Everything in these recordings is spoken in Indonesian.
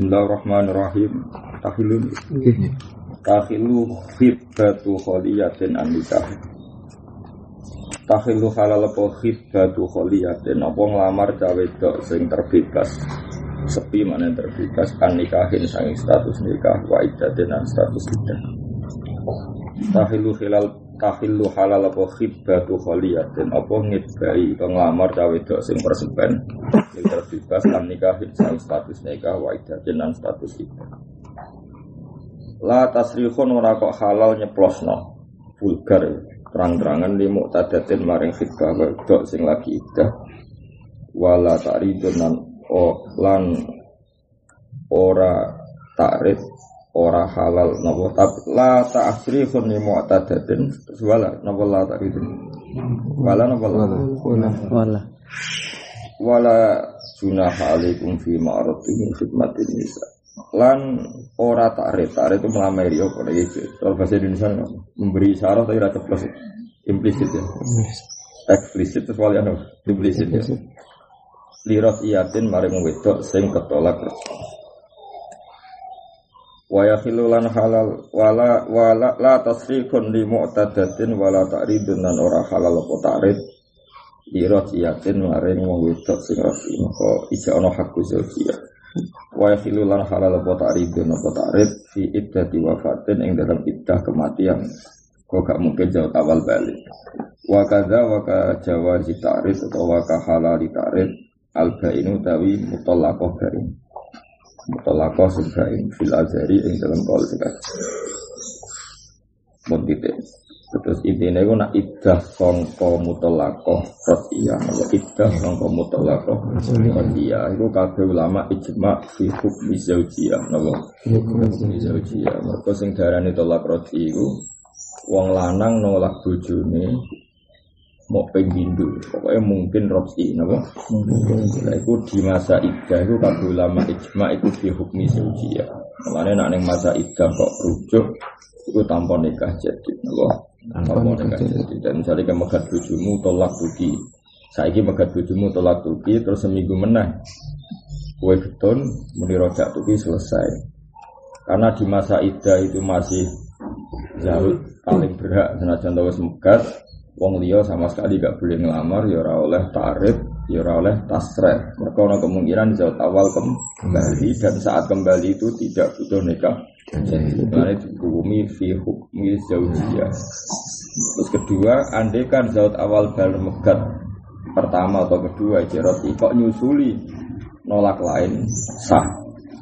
Bismillahirrahmanirrahim. Tahilun. Tahilu khibbatu kholiyatin an nikah. Tahilu halal apa khibbatu kholiyatin apa nglamar cawe dok sing terbebas. Sepi mana yang terbebas an nikahin sanging status nikah wa iddatin status iddah. Tahilu hilal tahilu halal apa khibbatu kholiyatin? Apa ngidbai atau nglamar cawe dok sing persepen sing terbebas an nikahin sanging status nikah wa iddatin an status iddah. La tasrihun ora kok halal nyeplosno. Vulgar terang-terangan li muqtadatin maring khidbah wedok sing lagi iddah wala ta'ridun lan o lan ora takrid ora halal napa? Tapi la ta'srihun li muqtadatin terus wala napa la ta'ridun wala napa la? Wala. wala. Junaha alaikum fi ma'rufin min khidmatin nisa. Lan ora takrif. Takrif itu melamari apa lagi kalau bahasa Indonesia memberi syarat tapi rasa plus. Implisit ya. Eksplisit itu soalnya apa? implisit ya. Lirat iyatin maring wedok sing ketolak. kerja wa yakhilu lan halal wala wala la tasrikun li mu'tadatin wala ta'ridun lan ora halal apa ta'rid. Lirat iyatin maring wong wedok sing rafi maka ija ana hakku zaujiyah wa yakhilu lan halal apa ta'ridun apa ta'rid fi iddati wafatin ing dalam iddah kematian. Kok gak mungkin jauh awal balik. Wa kadza wa ka jawazi ta'rid atau wa ka halali ta'rid al bainu tawi mutallaqah bain mutallaqah sebain fil azari ing dalam kaul sekat mun titik. Terus intinya itu nak iddah songko mutolakoh rodiyah Kalau iddah songko mutolakoh rodiyah Itu kabeh ulama ijma fi hukmi zaujiyah Napa? Hukmi zaujiyah. Mereka sing darani tolak rodi itu Wong lanang nolak bojone mau penghindu pokoknya mungkin roksi napa? Nah, itu di masa iddah itu kabeh ulama ijma itu fi hukmi zaujiyah Makanya nak ning masa iddah kok rujuk itu tanpa nikah jadi napa? Tanpa nikah jadi. dan misalnya kamu megat bujumu tolak tuki. Saiki megat bujumu tolak tuki terus seminggu menang kue beton muni rojak tuki selesai. Karena di masa iddah itu masih jauh paling berhak senajan tahu megat wong liya sama sekali gak boleh ngelamar ya oleh tarif ya oleh tasreh mereka ada kemungkinan jauh awal kembali dan saat kembali itu tidak butuh nikah. Jadi dihukumi fi hukmi zaujiyah. Terus kedua andai kan zaut awal bal megat pertama atau kedua jerot kok nyusuli nolak lain? Sah.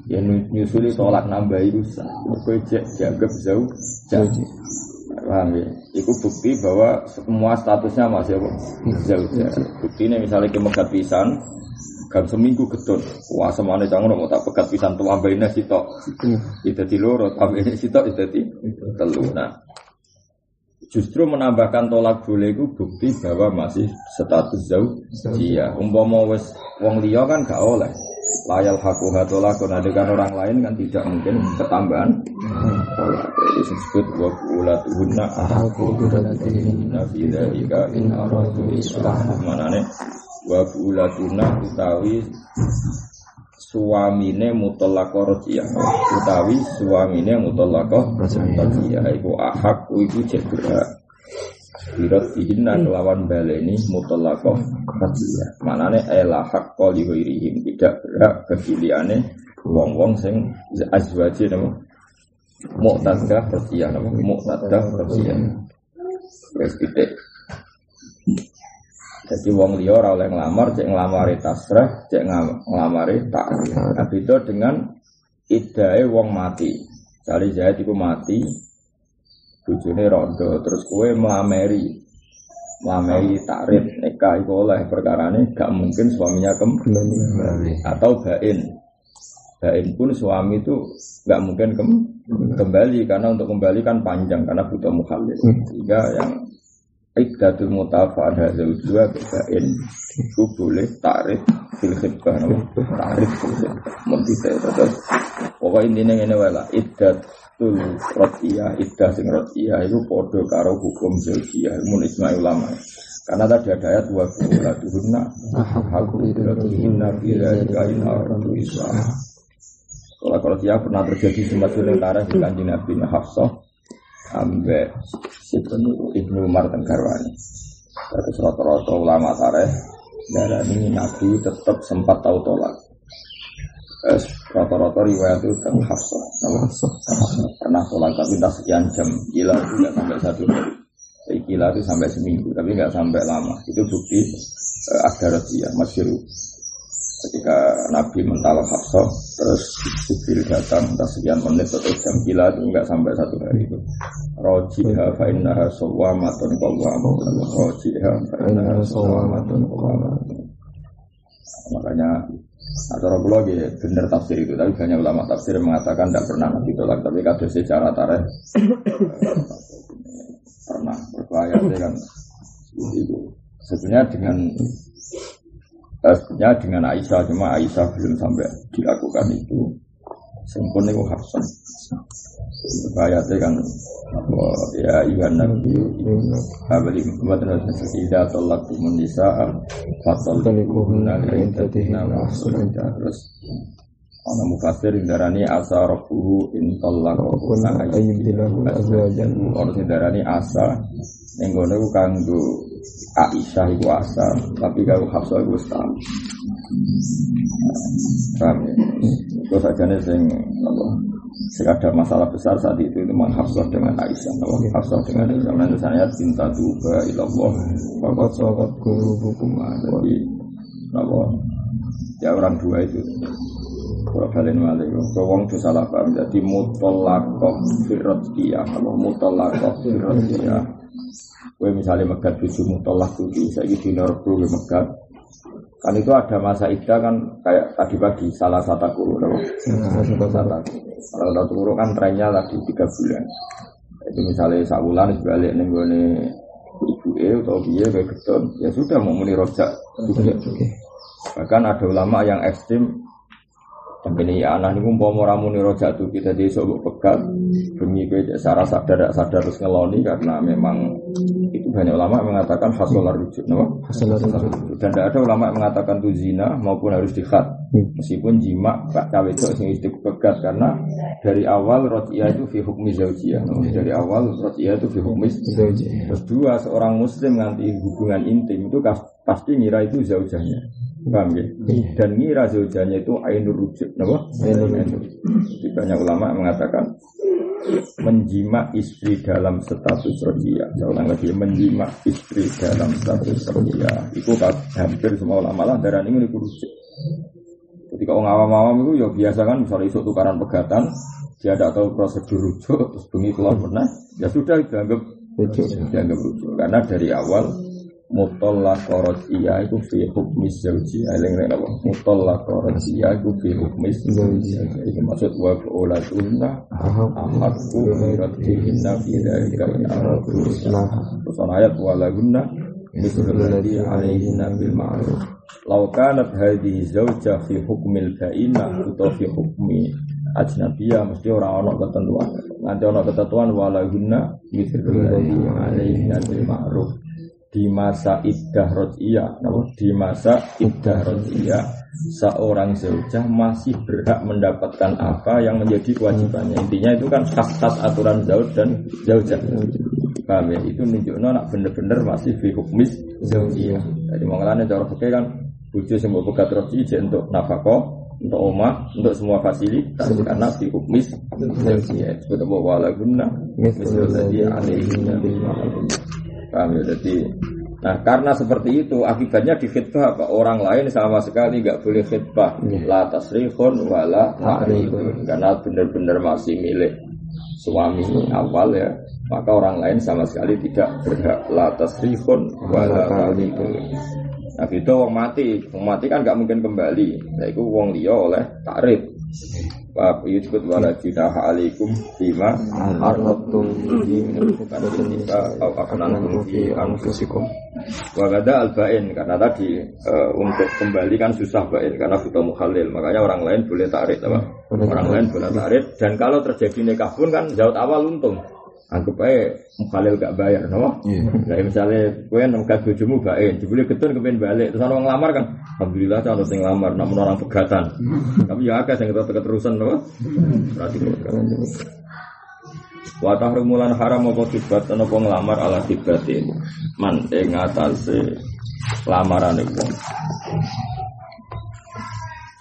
Ya nyusuli tolak nambah itu sah. Mereka dianggap jauh jauh paham ya? Itu bukti bahwa semua statusnya masih apa? Jauh Bukti ini misalnya ke megat pisan, gam seminggu getun. Wah semuanya jangan mau tak pegat pisan tuh ambilnya sitok. Itu di loro, ambilnya sitok itu di telu. Nah, justru menambahkan tolak boleh itu bukti bahwa masih status jauh. Iya, umpama wes wong liya kan gak oleh. Layal haku hatola kan orang lain kan tidak mungkin ketambahan. Tolak itu disebut wa ulatuhunna ahaqu bidatihinna fi dzalika in aradu islah manane wa ulatuna utawi suamine mutallaqah rajiyah utawi suamine mutallaqah rajiyah iku ahaq iku cek Birat dihinna kelawan baleni mutallaqah rajiyah manane ela hak ghairihim. Tidak berhak kepiliane wong-wong sing azwaji nama mu'tadah rajiyah nama rajiyah wis titik jadi wong liya ora oleh nglamar, cek nglamari tasrah, cek nglamari ta'rif. Nah, beda dengan idae wong mati. Cari Zaid iku mati, bojone rondo, terus kue melamari. Melamari takrif nikah iku oleh perkarane gak mungkin suaminya kembali atau bain. Bain pun suami itu gak mungkin kembali karena untuk kembali kan panjang karena butuh mukhalif. Sehingga yang Iddatul mutafa ada zaujua bebain Itu boleh takrif fil khidbah Takrif fil khidbah terus Pokok intinya ini wala Iddatul rotiyah Iddah sing rotiyah Itu podo karo hukum zaujiyah Mun isma ulama Karena tadi ada ayat Wa bu'ulatuhunna Haku idatuhunna Bila ikain aradu islah Kalau kalau dia pernah terjadi sempat suling tarah di kanji Nabi ambek Ibnu Ibnu Umar Tenggarwani. Terus rata-rata ulama tareh darah ini Nabi tetap sempat tahu tolak. Rata-rata riwayat itu kan Hafsah. Pernah tolak tapi tak sekian jam. Gila itu nggak sampai satu hari. Gila itu sampai seminggu tapi nggak sampai lama. Itu bukti uh, ada ya masyur ketika Nabi mentalak Hafsah terus Jibril datang entah sekian menit atau jam gila itu enggak sampai satu hari itu rojiha fa innaha sawwamatun qawwamatun rojiha fa innaha sawwamatun qawwamatun makanya atau kula lagi benar tafsir itu tapi banyak ulama tafsir mengatakan tidak pernah Nabi tolak tapi kado secara tarikh pernah berbahaya kan itu sebenarnya dengan Sebenarnya dengan Aisyah cuma Aisyah belum sampai dilakukan itu. Sempurna itu Hafsan. Ayatnya kan apa? Ya Iwan Nabi. Abadi buat nasi tidak tolak tumun nisa fatal talikuhunna intatina mahsulunja terus ana mufasir darani asa rabbuhu in talaqahunna ayyibdilahu azwajan. Ana darani asa. Ning gone kanggo Aisyah itu asal, tapi kalau Hafsah itu tahu. Paham. Ya? Itu saja nih sing apa? Ada masalah besar saat itu itu memang Hafsah dengan Aisyah, apa? Hafsah dengan Aisyah. Nanti saya cinta juga ilallah, bapak sahabat guru hukum jadi apa? Ya orang dua itu. Kalau kalian malik, wong itu salah paham. Jadi mutolakoh firot dia, kalau mutolakoh firot dia. Gue misalnya megat bujumu tolak tujuh, saya di Norbu megat. Kan itu ada masa ida kan kayak tadi pagi salah satu guru, salah satu Kalau satu guru kan trennya lagi tiga bulan. Itu misalnya sabulan sebalik nih gue nih ibu e atau dia kayak getun, ya sudah mau muni rojak. Bahkan ada ulama yang ekstrim ini ya anak ini mau ramu nih rojak tuh kita di pekat demi gue secara sadar sadar terus ngeloni karena memang itu banyak ulama mengatakan fasolar rujuk, no? Dan tidak ada ulama yang mengatakan itu zina maupun harus dikhat. Meskipun jima pak cawe itu sing pekat karena dari awal rotia itu fi hukmi zaujiyah no? dari awal rotia itu fi hukmi zaujiyah. Terus dua seorang muslim nganti hubungan intim itu pasti ngira itu zaujahnya Paham ya? Iya. Dan ngira zaujanya itu ainur rujuk, kenapa? Ainur rujuk. Banyak ulama mengatakan menjima istri dalam status rodia. Saya ulang lagi, menjima istri dalam status rodia. Itu hampir semua ulama lah darah ini rujuk. Ketika orang awam-awam itu ya biasa kan misalnya isu tukaran pegatan, dia tidak tahu prosedur rujuk, terus bengi keluar pernah, ya sudah dianggap rujuk, dianggap rujuk. Karena dari awal mutallaq iya itu fi hukmi zaujiyah eling nek apa? Mutallaq iya itu fi hukmi zaujiyah iki maksud wa ulatunna ahqqu bi raddihinna fi dzalika in aradu terus ayat wa lagunna mislu alladhi alaihinna bil ma'ruf. Law kanat hadhihi zaujah fi hukmil bainah atau fi hukmi ajnabiyah mesti orang ono ketentuan. Nanti ono ketentuan wala guna mislu alladhi alaihinna bil ma'ruf di masa iddah rodiyah, di masa iddah rodiyah seorang zaujah masih berhak mendapatkan apa yang menjadi kewajibannya. Intinya itu kan khas-khas aturan zauj dan zaujah. Paham ya? Itu nunjukno nak bener-bener masih fi hukmis zaujiyah. Jadi mengalami cara fikih kan bojo sing mbok pegat untuk nafkah, untuk omah, untuk semua fasilitas karena fi hukmis zaujiyah. Sebut wala guna misalnya alaihi Paham ya? Jadi Nah karena seperti itu akibatnya di khidbah apa? Orang lain sama sekali nggak boleh khidbah yeah. La tasrihun wala ta'rifun Karena benar-benar masih milik suami awal ya. Maka orang lain sama sekali tidak berhak. La tasrihun wala ta'rifun Nah itu orang mati Orang mati kan nggak mungkin kembali Nah itu orang dia oleh takrif Bab yujud wala junaha alaikum bima bihi min al-fuqaratin nisa au aknantum fi anfusikum. Wa gada al-bain karena tadi uh, untuk kembali kan susah bain karena butuh mukhalil. Makanya orang lain boleh tarik apa? Orang lain boleh tarik dan kalau terjadi nikah pun kan jauh awal untung. Anggap aja mukhalil gak bayar, no? Iya. Kayak misalnya gue nengkat bojomu baik, jebule getun kepen balik, terus orang ngelamar kan, alhamdulillah kan sing ngelamar, namun orang pegatan. Tapi ya akeh sing ketet terusan, no? Berarti pegatan. Wa tahrimulan haram apa kibat apa ngelamar ala kibatin man ing atase lamarane wong.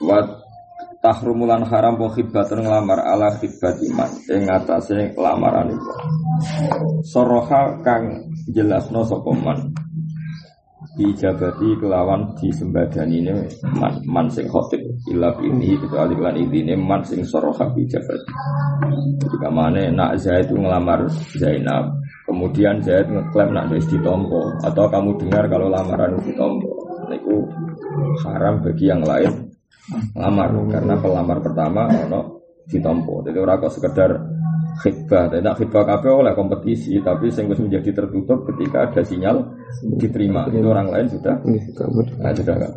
Wa tahrumulan haram apa khidbatun ngelamar ala khidbat iman. Ing atase lamarane wong. Soroha kang jelasno sapa man? Dijabati kelawan disembadani ini man, man sing khotib. Ila ini kecuali lan ini man sing soroha dijabati. Jadi kamane nak Zaid itu ngelamar Zainab kemudian Zaid ngeklaim nak wis ditompo atau kamu dengar kalau lamaran itu ditompo. Itu haram bagi yang lain ngelamar karena pelamar pertama ono ditompo. Jadi orang kok sekedar khidbah. Tidak khidbah kafe oleh kompetisi tapi sing menjadi tertutup ketika ada sinyal diterima. Itu orang lain sudah nah, sudah kan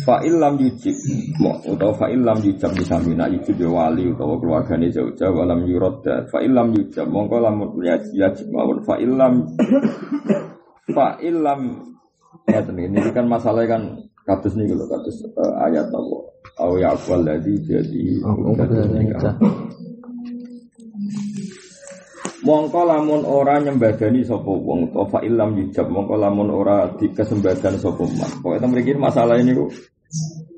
Fa'il lam yujib. Atau fa'il lam yujab Misalnya yujib ya wali Atau keluarganya jauh-jauh Walam yurodda Fa'il lam yujab. Mongko lamun yajib Mawun fa'il lam Fa'il lam Ya ini kan masalah kan Katus nih kalau katus uh, ayat apa Au ya'kwal ladhi jadi Mongko lamun ora nyembadani sapa wong to fa illam yujab mongko lamun ora dikesembadan sapa man. Pokoke mriki masalah ini kok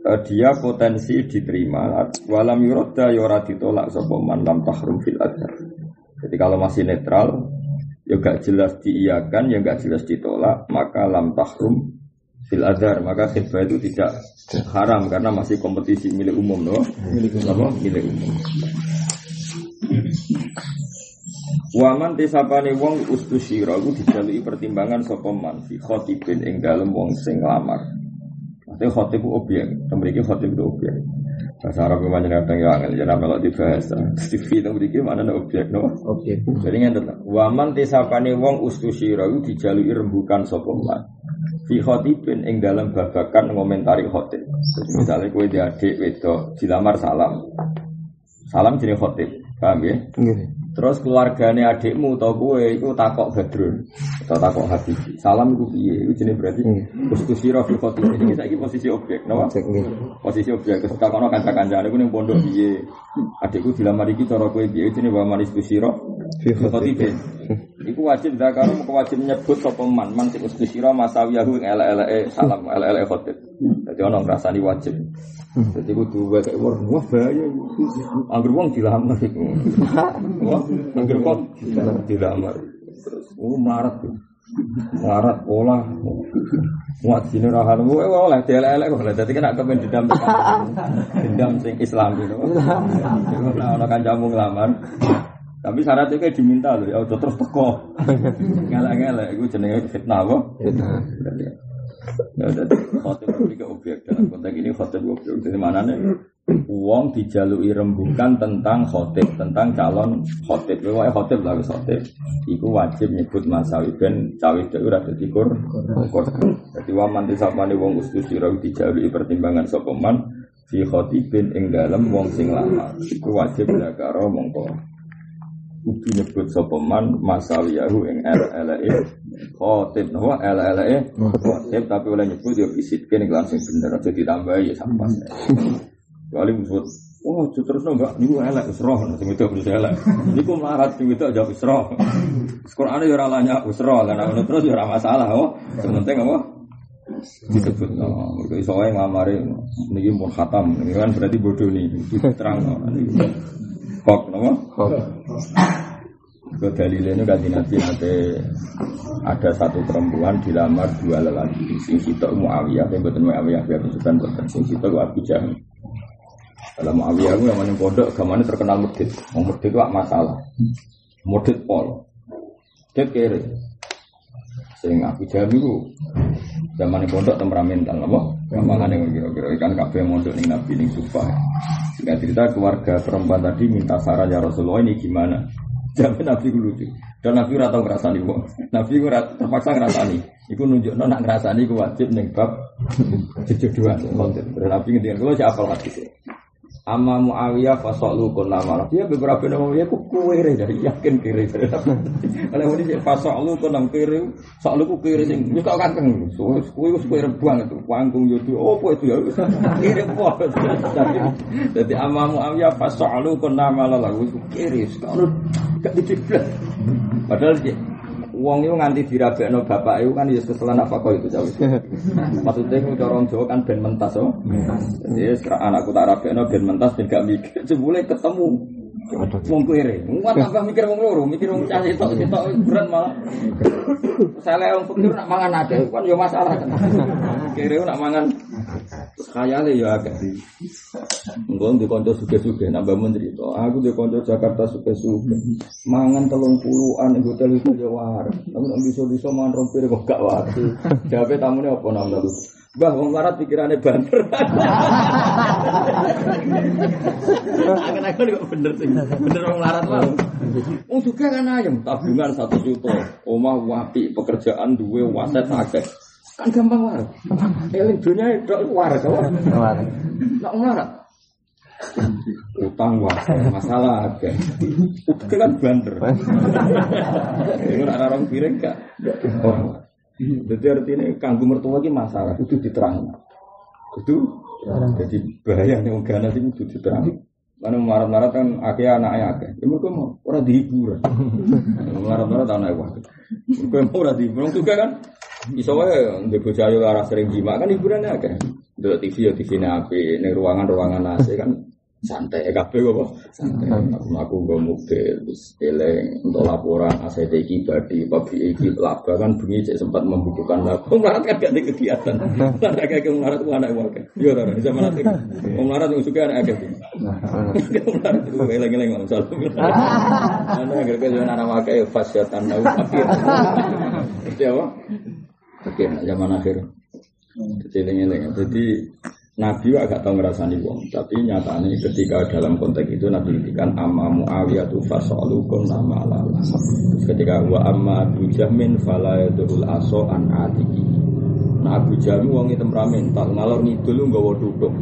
eh, dia potensi diterima walam yuradda ya ora ditolak sapa man lam tahrum fil adhar. Jadi kalau masih netral ya gak jelas diiyakan ya gak jelas ditolak maka lam tahrum fil adhar maka khidbah itu tidak haram karena masih kompetisi milik umum no? Milik umum. Milik umum. Waman tisapane wong ustusyira iku dijalui pertimbangan sapa man fi khatibin ing dalem wong sing nglamar. Maksudnya khatib objek, mriki khatib itu objek. Bahasa Arab memang kadang ya angel jadi melok dibahas. TV itu mriki mana objek no? Objek. Jadi ngene Waman tisapane wong ustusyira iku dijalui rembukan sapa man. Fi khatibin ing dalem babakan ngomentari khatib. Jadi misalnya kowe di adik wedok dilamar salam. Salam jenenge khatib. Paham ya? Nggih. Terus keluargane adikmu atau gue itu takok badrun atau takok habib. Salam itu piye? Itu jenis berarti konstitusi rofi khoti. Jadi kita ini posisi objek, nggih. Posisi objek. Terus takono kanca-kancane aku ning pondok piye? Adikku dilamar iki cara kowe piye? Jenenge wa manis kusiro Fi. Iku wajib zakaro mung wajib nyebut sapa man man sing ustusira masawiyahu ing elek-eleke salam elek-eleke khotib. Dadi ono ngrasani wajib. Jadi kudu wae wah wah bahaya. Angger wong dilamar iku. Wah, angger wong dilamar. Terus oh marat. Marat pola. Muat sini rahan gue oleh dielek-elek kok lah. Dadi kena kepen dendam. Dendam sing Islam gitu. Nah, ono kancamu nglamar. Tapi syaratnya kayak diminta loh, ya udah terus teko. Ngelak-ngelak, itu jenenge fitnah apa? Ya udah, khotib itu objek dalam konteks ini khotib objek. Jadi mana nih? Uang dijalui rembukan tentang khotib, tentang calon khotib. Pokoknya khotib lah khotib. Iku wajib nyebut masawi ben cawe itu udah jadi kur. kur. Jadi waman disapani wong ustus sirau dijalui pertimbangan sopeman fi khotibin ing dalam wong sing lama. Iku wajib dakaro mongko kudu nyebut sapa man masawiyahu ing LLE khotib no LLE khotib tapi oleh nyebut ya bisitke ning langsung bener aja ditambahi ya sampas kali musuh Oh, terus enggak, niku elek wis roh, sing itu wis elek. Niku melarat sing itu aja wis roh. Qur'ane ya lanya wis roh, lan ngono terus ya masalah, oh. Sing penting apa? disebut no, mereka wae ngamari niki mun khatam, ini kan berarti bodoh nih, diterang no. Kok, nama? Ke dalilnya kan nanti nanti ada satu perempuan dilamar dua lelaki sing sitok Muawiyah. Yang betul Muawiyah biar bukan betul sing sitok Abu Jahal dalam Muawiyah itu yang mana pondok gamane terkenal mudit mau itu masalah. Mudit pol. Mudit kere. Sing Abu Jahal itu zaman pondok temperamental apa gampangan yang kira-kira ikan kafe mondok ning Nabi ning Sufah Singkat cerita keluarga perempuan tadi minta saran ya Rasulullah ini gimana Jadi Nabi lucu. Dan Nabi ora tau ngrasani wong. Nabi terpaksa ngrasani. Iku nunjukno nak ngrasani iku wajib ning bab konten. Dan Nabi ngendikan kula siapa hati Amma Muawiyah fasolu kun nama. Dia beberapa nama dia ku kiri dari yakin kiri. Kalau ini fasolu kun nam kiri, solu ku kiri sing. Ini kau kanteng. So, kue ku kue rebuang itu. Panggung itu. Oh, apa itu ya? Kiri apa? Jadi amma Muawiyah fasolu kun nama lalu ku kiri. Kalau gak diciplet. Padahal Wong itu nganti dirabekno bapak itu kan ya keselan apa kok itu jauh. Maksudnya itu orang Jawa kan ben mentas oh. Jadi sekarang anakku tak rabekno ben mentas ben gak mikir. Jebule ketemu wong kere. Wong tambah mikir wong loro, mikir wong cah itu itu berat malah. Saya wong pikir nak mangan ada kan ya masalah kan. Kere nak mangan khayale ya agak. Engko di kanca suge-suge nambah menteri to. Aku di kanca Jakarta suge-suge. Mangan telung puluhan ing hotel itu ya waras. Tapi nek bisa-bisa mangan rompir kok gak waras. Jawabe tamune apa nang lalu? Bah, wong larat pikirannya banter. Akan-akan kok bener sih. Bener wong larat lah. Wong juga kan ayam, tabungan satu juta, omah wapi, pekerjaan dua, waset akeh. Kan gampang waras. Eling dunia itu waras, waras. Nak waras. Utang waras, masalah akeh. Utang kan banter. Ini nak orang piring gak? Jadi artinya kanggu mertua ini masalah itu diterang. Itu jadi bahaya nih orang itu itu diterang. Karena marah-marah kan akeh anaknya akeh. Ya mereka mau orang dihibur. Marah-marah tanah wah. Mereka mau orang dihibur. juga kan Iso wae ndek bojo arah sering jima kan hiburannya akeh. Delok TV ya TV api, ning ruangan-ruangan AC kan santai. Kabeh kok santai. Aku aku nggo mobil wis eleng untuk laporan ACT iki badi pabi iki laba. Kan bengi cek sempat membukukan lagu. Melarat kan gak ada kegiatan. Ada kayak melarat ku anak wae yo ora bisa melarat melarat wis suka anak akeh. Melarat itu eleng-eleng masalah ana agar kaya anak wae fasyatan nau akhir itu apa Oke, zaman akhir. Jadi, jadi Nabi agak tahu ngerasani wong, tapi nyatanya ketika dalam konteks itu Nabi ngendikan amma Muawiyah tu fasalukum nama lala. Ketika wa amma Abu Jahmin fala yadul aso an atiki. Nah Abu Jahmin wong temperamental, ngalor ngidul nggawa duduk.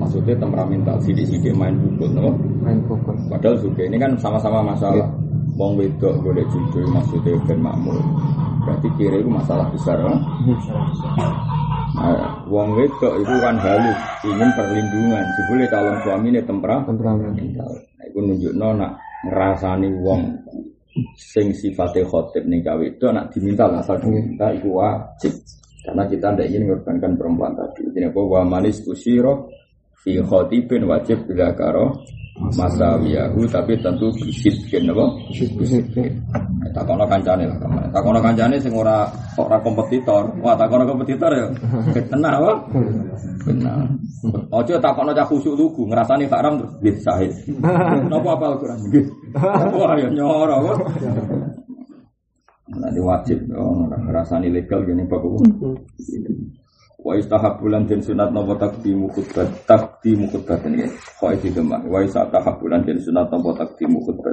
Maksudnya temperamental, sidik-sidik main pukul, no? Main pukul. Padahal juga ini kan sama-sama masalah. Wong wedok boleh jujur maksudnya ben makmur. Berarti kira itu masalah besar, no? Nah, wong wedok itu kan halus, ingin perlindungan. Jebule calon suami ini tempera, temperamental. Nah, itu nunjuk nak ngerasani wong sing sifatnya khotib nih gawe itu nak diminta lah asal diminta itu wajib karena kita tidak ingin mengorbankan perempuan tadi jadi apa wa manis usiro fi khotibin wajib bila karo masa wiyahu tapi tentu bisitkin apa? Bisitkin takono kancane lah kamane takono kancane sing ora ora kompetitor. Wah takono kompetitor ya? Kena apa? Kena. Ojo takono cah khusuk lugu ngrasani haram terus nggih sahih. Napa apa Al-Qur'an? Nggih wah ya nyoro kok Nanti wajib, oh, ngerasani legal gini pak Wa istahabulan den sunat nopo takdimu khutbah takdimu khutbah ini. Kok itu demak. Wa istahabulan den sunat nopo takdimu khutbah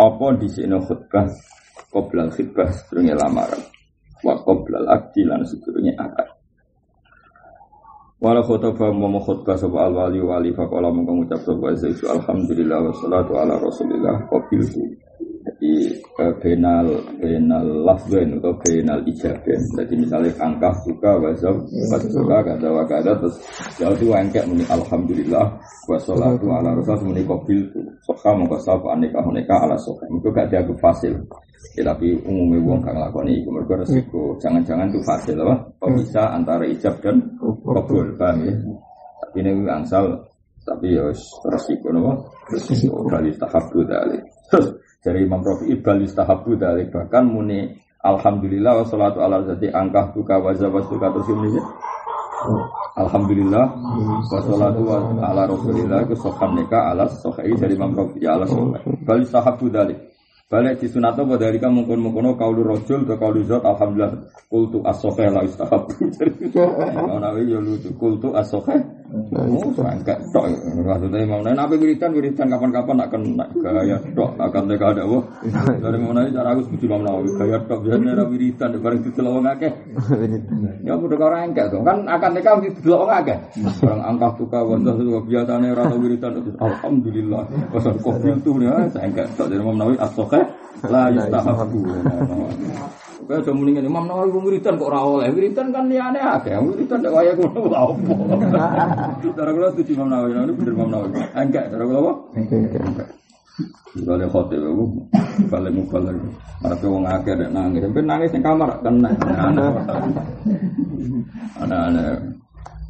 Apa di sini khutbah qoblal khutbah sedurunge lamaran. Wa qoblal akdi lan sedurunge akad. Wala khutbah mau khutbah sapa al wali wali faqala mongko ngucap sapa alhamdulillah wassalatu ala rasulillah qabiltu jadi uh, benal benal lafzen atau benal ijaben jadi misalnya angka suka wazab suka kata wakada terus ya itu angkat muni alhamdulillah wassalatu ala rasul muni kobil soka mongko sapa aneka aneka ala soka. Itu gak dianggap fasil. Ya, tapi umumnya wong kang lakoni iku mergo resiko jangan-jangan itu fasil apa? Bisa antara ijab dan kabul paham ya? Tapi ini angsal tapi ya resiko nopo resiko kali tahap dari terus dari Imam Rafi ibal istahabu dari bahkan muni Alhamdulillah wassalatu ala zati angkah tuka wazawaz tuka terus ini Alhamdulillah wassalatu ala rasulillah itu soham neka ala sohai dari Imam Rafi ya ala sohai bal istahabu dari balik di sunat apa dari kamu mungkin mungkin kaulu rojul atau kaulu zat? Alhamdulillah. Kultu asokai la istahabu mau nawi ya lucu. Kultu asokai Oh, enggak tok. Maksudnya Imam Nawawi nabi wiridan wiridan kapan-kapan kena gaya tok akan mereka ada wah. Dari Imam Nawawi cara aku setuju Imam Nawawi gaya tok biasanya ada wiridan bareng didelok wong akeh. Ya udah orang enggak tuh kan akan mereka mesti didelok wong akeh. Angkat tuka wanda tuka biasanya ora tau wiridan alhamdulillah. Pasal kopi itu ya saya enggak tok dari Imam Nawawi as-sahih la yustahabu. Kaya aja muni ngene, Imam Nawawi wiridan kok ora oleh. Wiridan kan liyane akeh. Wiridan nek kaya ngono lha opo. Cara kula setuju Imam Nawawi, ini bener Imam Nawawi. Enggak, cara kula apa? Enggak. Balik khotib aku, balik mubalik. Ada wong akeh ada nangis, sampai nangis di kamar kena. Anak-anak.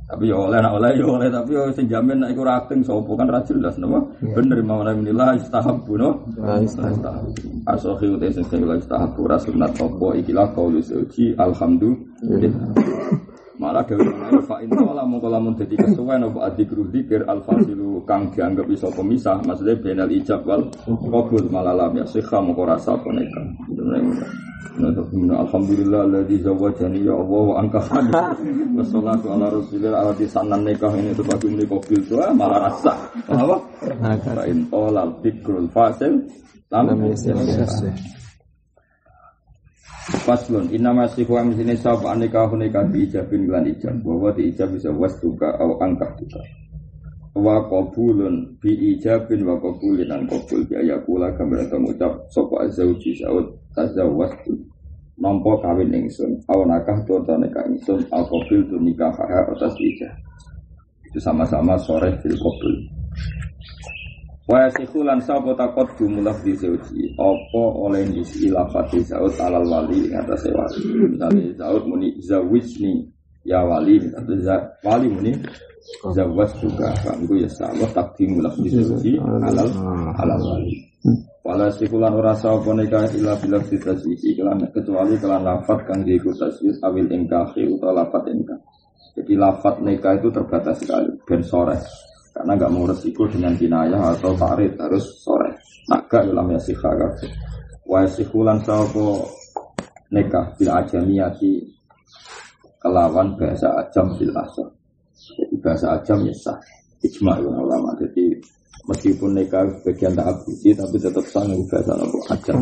Tapi ya oleh, nak oleh, ya oleh, tapi ya sing jamin nak ikut akting sopo kan ra jelas napa? Bener mau nabi nilai istahabu no. Istahabu. Asohi utai sing sing istahabu rasunat opo ikilah kaulu suci alhamdulillah. Malah dewe mengenai fa in tola mongko lamun dadi kesuwen apa adikru zikir al fasilu kang dianggap iso pemisah maksudnya benal ijab wal qabul malah lam ya sikha mongko rasa apa neka. Alhamdulillah alladzi zawajani ya Allah wa angkahani. Wassalatu ala rasulillah ala sanan nikah ini itu bagi ini kobil itu malah rasa. Apa? Fa in tola dikrul fasil lam Faslun inna masih wa misini sab aneka huneka bi ijabin lan ijab. Bahwa di ijab bisa wastuka au angkat juga wa qabulun bi ijabin wa qabulin an qabul bi ayakula kamera ngucap sapa azauji saud tazawwastu nampa kawin ingsun. Au nakah to nikah ingsun au qabil tu nikah atas ijab. Itu sama-sama sore fil qabul Wa yasiku lan sapa takot jumlah di zauji apa oleh isi lafat di zaud alal wali atas wali. Misale zaud muni zawijni ya wali atau wali muni zawas juga itu ya sama takdim di zauji alal alal wali. Wala sikulan ora sapa nikah ila bila tasisi kelan kecuali kelan lafat kang diikut tasbih awil ingkah utawa lafat ingkah. Jadi lafat nikah itu terbatas sekali ben sore karena nggak mau resiko dengan kinayah atau tarik harus sore. Nak gak dalam ya sikha wa sikulan sawo nikah bil ajamiyati kelawan bahasa ajam bil asal jadi bahasa ajam ya sah. Ijma ulama. Jadi meskipun nikah bagian tak abusi tapi tetap sah bahasa apa? Ajam.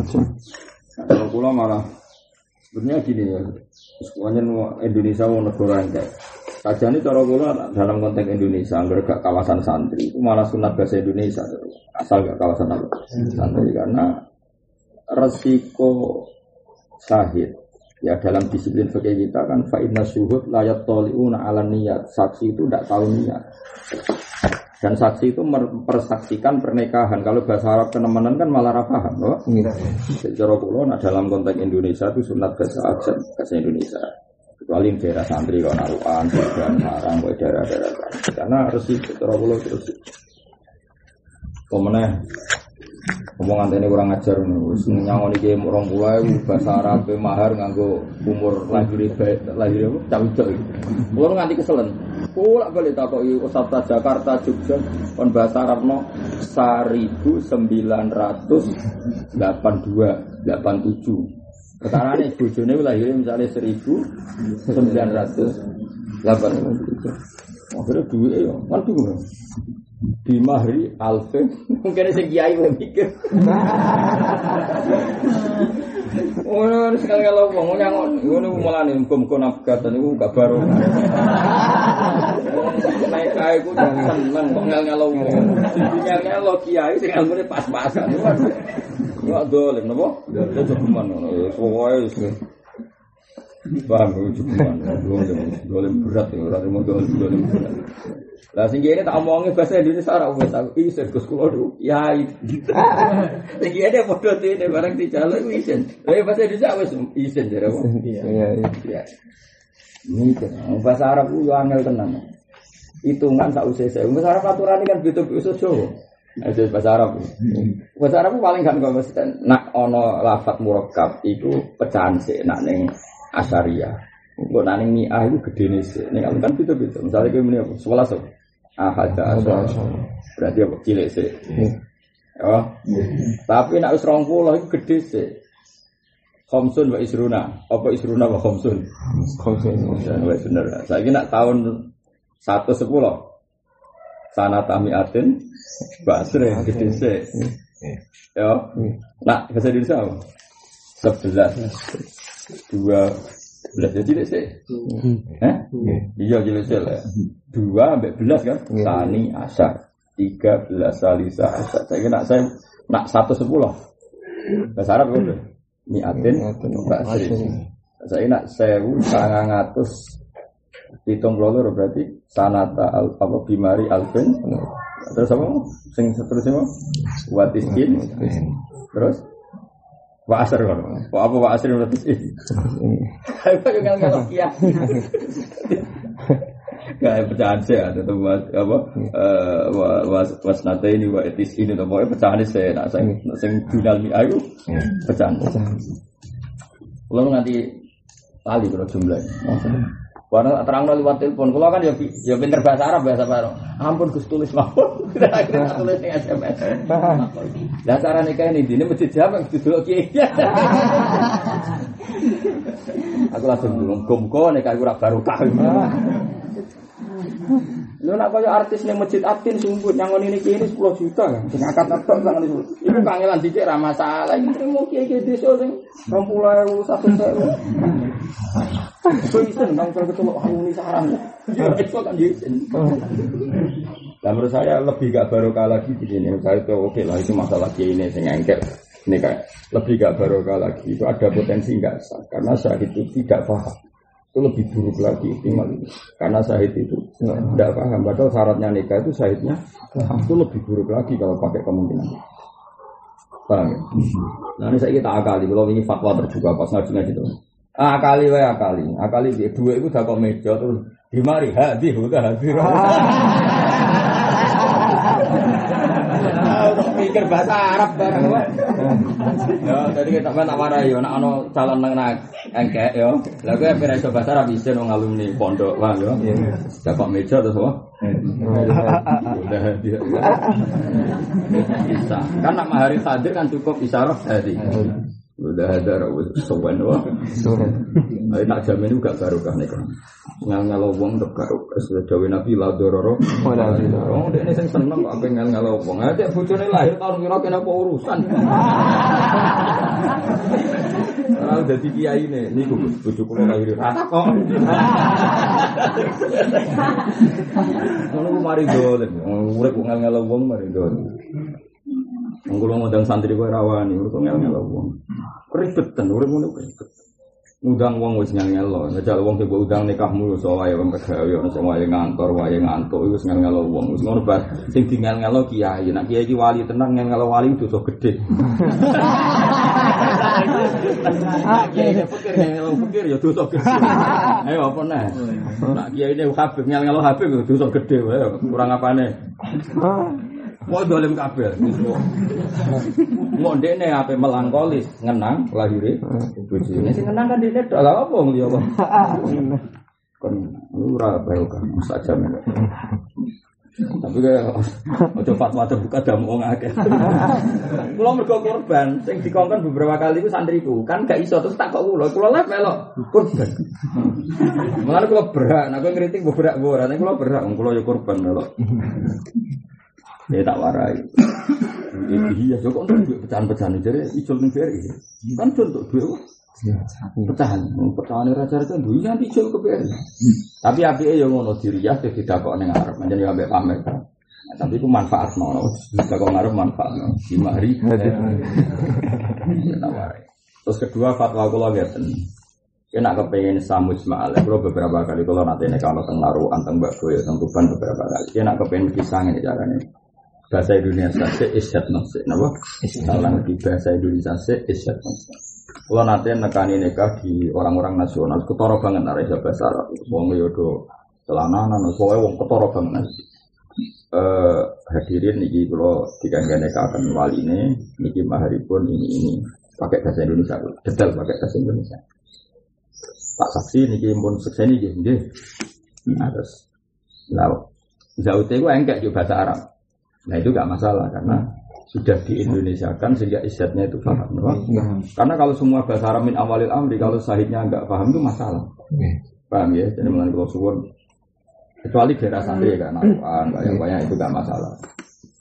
Kalau pulau malah sebenarnya gini ya. Semuanya Indonesia mau negara yang kayak Saja ini cara kula dalam konteks Indonesia, agar gak kawasan santri, itu malah sunat bahasa Indonesia, asal gak kawasan apa? Santri. Karena resiko sahid ya dalam disiplin fikih kita kan fa'inna syuhud layat toliuna ala niat saksi itu tidak tahu niat. Dan saksi itu mempersaksikan pernikahan. Kalau bahasa Arab kenemenan kan malah paham loh. Secara nah, dalam konteks Indonesia itu sunat bahasa ajar bahasa Indonesia kecuali daerah santri kalau naruhan dan sarang kalau daerah-daerah karena harus itu terlalu terus pemenang omongan ini kurang ajar nulis, nyanyi game orang tua, bahasa Arab mahar nganggo umur lahir lahir apa? Cawe kula nganti keselen. Kula balik takoki Ustaz Jakarta Jogja kon bahasa Arab no 1982 87 Perkara ini bujone lahirnya misalnya seribu sembilan ratus delapan puluh. Akhirnya duit ya, kan bingung. Di mahri alfin, mungkin sing kiai mikir. Oh, harus sekali kalau nyangon, ngono mulane muga-muga nafkatan niku gak baru. Naik kae ku seneng kok ngel-ngelo. Ngel-ngelo kiai sing ilmune pas-pasan. Enggak dolim napa? Dolim cukuman ngono. Pokoke Paham. Dolim dolim berat ya ora mau dolim dolim berat. Lah sing ini tak omongi bahasa Indonesia ora wis aku isin Gus kula dulu yai. Sing kene padha dene barang dijaluk isin. Lah bahasa Indonesia wis isin jare apa? Iya iya. Ini kan bahasa Arab ku yo angel tenan. Hitungan tak usah saya. Bahasa Arab aturan kan beda-beda Jawa. Itu bahasa Arab. Bahasa Arab paling kan kalau nak ono lafat murakab itu pecahan sih nak neng asaria. Nak neng mi'ah itu gede nih sih. Neng kan itu gitu. Misalnya kayak ini apa? Sekolah so. Ahad asal. Berarti apa? Cilik sih. Ya. Tapi nak usrong pulau itu gede sih. Khomsun wa isruna. Apa isruna wa khomsun? Khomsun. Wa bener. Saya nak tahun satu sepuluh. sanata mi'atin basre gede se. Ya. Nah, bahasa Indonesia apa? Sebelas. Dua belas jadi tidak sih. Eh? Iya jelas jelas. Dua sampai belas kan? Sani asar. Tiga belas salisa asar. Saya kira saya nak satu sepuluh. Bahasa Arab itu. Mi'atin basre. Saya nak sewu sangang atus hitung puluh berarti sanata al, apa bimari alfin terus apa sing seterusnya apa watiskin terus Wa asar kan? Wa apa wa asar berarti sih? Apa yang nggak nggak kia? Gak pecahan sih ada tuh apa was was nate ini wa etis ini tuh pokoknya pecahan sih nak sing sing final mi ayu pecahan. Kalau nanti tali kalau jumlah. Karena terang lewat telepon, kalau kan ya ya pinter bahasa Arab bahasa Arab. Ampun Gus tulis mawon. Akhirnya tulis di SMS. Lah cara nikah ini dini mesti jawab Gus dulu kiai. Aku langsung dulu gomko nikah ora barokah. Lu nak kaya artis ning masjid Atin sumput nyangon ini kiai ini 10 juta kan. Sing akad tok sangan itu. Iku kangelan dikit ra masalah. Iki trimo kiai-kiai desa sing 20.000 1 So isen nang kalau ini sarang. Ya itu kan. Nah menurut saya lebih gak barokah lagi di sini. Saya itu oke lah itu masalah ini saya engkel. Ini kan lebih gak barokah lagi. Itu ada potensi nggak sah karena saya itu tidak paham. Itu lebih buruk lagi optimal itu. Karena syahid itu tidak paham. Padahal syaratnya nikah itu syahidnya itu lebih buruk lagi kalau pakai kemungkinan. Paham ya? Nah ini saya kita akali. Kalau ini fatwa terbuka pas ngaji-ngaji itu. Ah, akali wae akali. Akali dia dua itu udah kok meja terus di mari hadi udah hadir. mikir bahasa Arab bareng wae. Ya, tadi kita kan tak warai yo nek ana calon nang engkek yo. Lah kowe ora iso bahasa Arab isin wong alumni pondok wae yo. Dah kok meja terus apa? Udah hadir. Bisa. Kan nak mahari hadir kan cukup isyarat tadi. Udah ada rawat sowan wah. Tapi tak jamin juga barokah nih kan. Ngal ngalau wong untuk barokah. Sudah jauh nabi lah dororo. Oh, dia ini seneng kok apa ngal ngalau wong. Ada bujone lahir tahun kira kena apa urusan. Kalau udah di kiai ini, ini gue bujuk kulo lahir rata kok. Kalau gue mari dolen, urip ngal ngalau wong mari dolen. Mengkulo ngundang santri kowe rawani, urip ngel-ngel wong. Ribetan, urip ngono ribet. Ngundang wong wis ngel-ngel lho. Njajal wong sing udang nikahmu iso wae wong pegawe ono sing wae ngantor, wae ngantuk iku wis ngel-ngel wong. Wis ngono bar sing di ngel-ngel kiai. Nek kiai wali tenang ngel-ngel wali dosa gede. Kiai pikir ngel ya dosa gede. Ayo apa nih? Nak kiai ini Habib ngel-ngel Habib dosa gede wae. Kurang apane? Mau dolim kabel. Mau dene apa melangkolis ngenang lahire bojone. Sing ngenang kan dene tok lha apa ngliya kok. Kon ora bae kan saja men. Tapi kayak ojo fatwa terbuka damu wong akeh. Kula mergo korban sing dikongkon beberapa kali itu santriku kan gak iso terus tak kok kula kula lek melok korban. Mulane kula berak, nek ngritik berak ora, nek kula berak kula yo korban melok. Ya tak warai. Iya, so kok untuk pecahan-pecahan jadi ijol ning BRI. Kan untuk duit pecahan, pecahan raja-raja duit nanti ijol ke BRI. Tapi api yang ngono diri ya tidak kok neng Arab, macam yang ambek pamer. Tapi itu manfaat nono, tidak kok ngarep manfaat. Lima hari. Tak warai. Terus kedua fatwa kula ngeten. Kena kepengen samus ma'al, kalau beberapa kali kalau nanti nek kalau teng naruhan teng mbak ya teng tuban beberapa kali. Kena kepengen kisah ini caranya bahasa Indonesia se isyat nafsi napa? Salah di bahasa Indonesia se isyat nafsi kalau nanti nekani nikah di orang-orang nasional. Ketoro banget nara bahasa Arab. Wong yodo celananan pokoknya wong ketoro banget. Eh hadirin niki kalau dikangge nikahan wali ini niki maharipun ini ini pakai bahasa Indonesia detail pakai bahasa Indonesia. Pak saksi niki pun sekseni nggih nggih. Nah terus. Nah Zaute itu enggak juga bahasa Arab Nah itu gak masalah karena sudah di Indonesia kan sehingga isyatnya itu paham. Ya. Karena kalau semua bahasa Arab min awalil amri kalau sahidnya nggak paham itu masalah. Ya. Paham ya? Jadi mulai kalau suwun Kecuali daerah santri kan, naruhan, banyak-banyak itu gak masalah.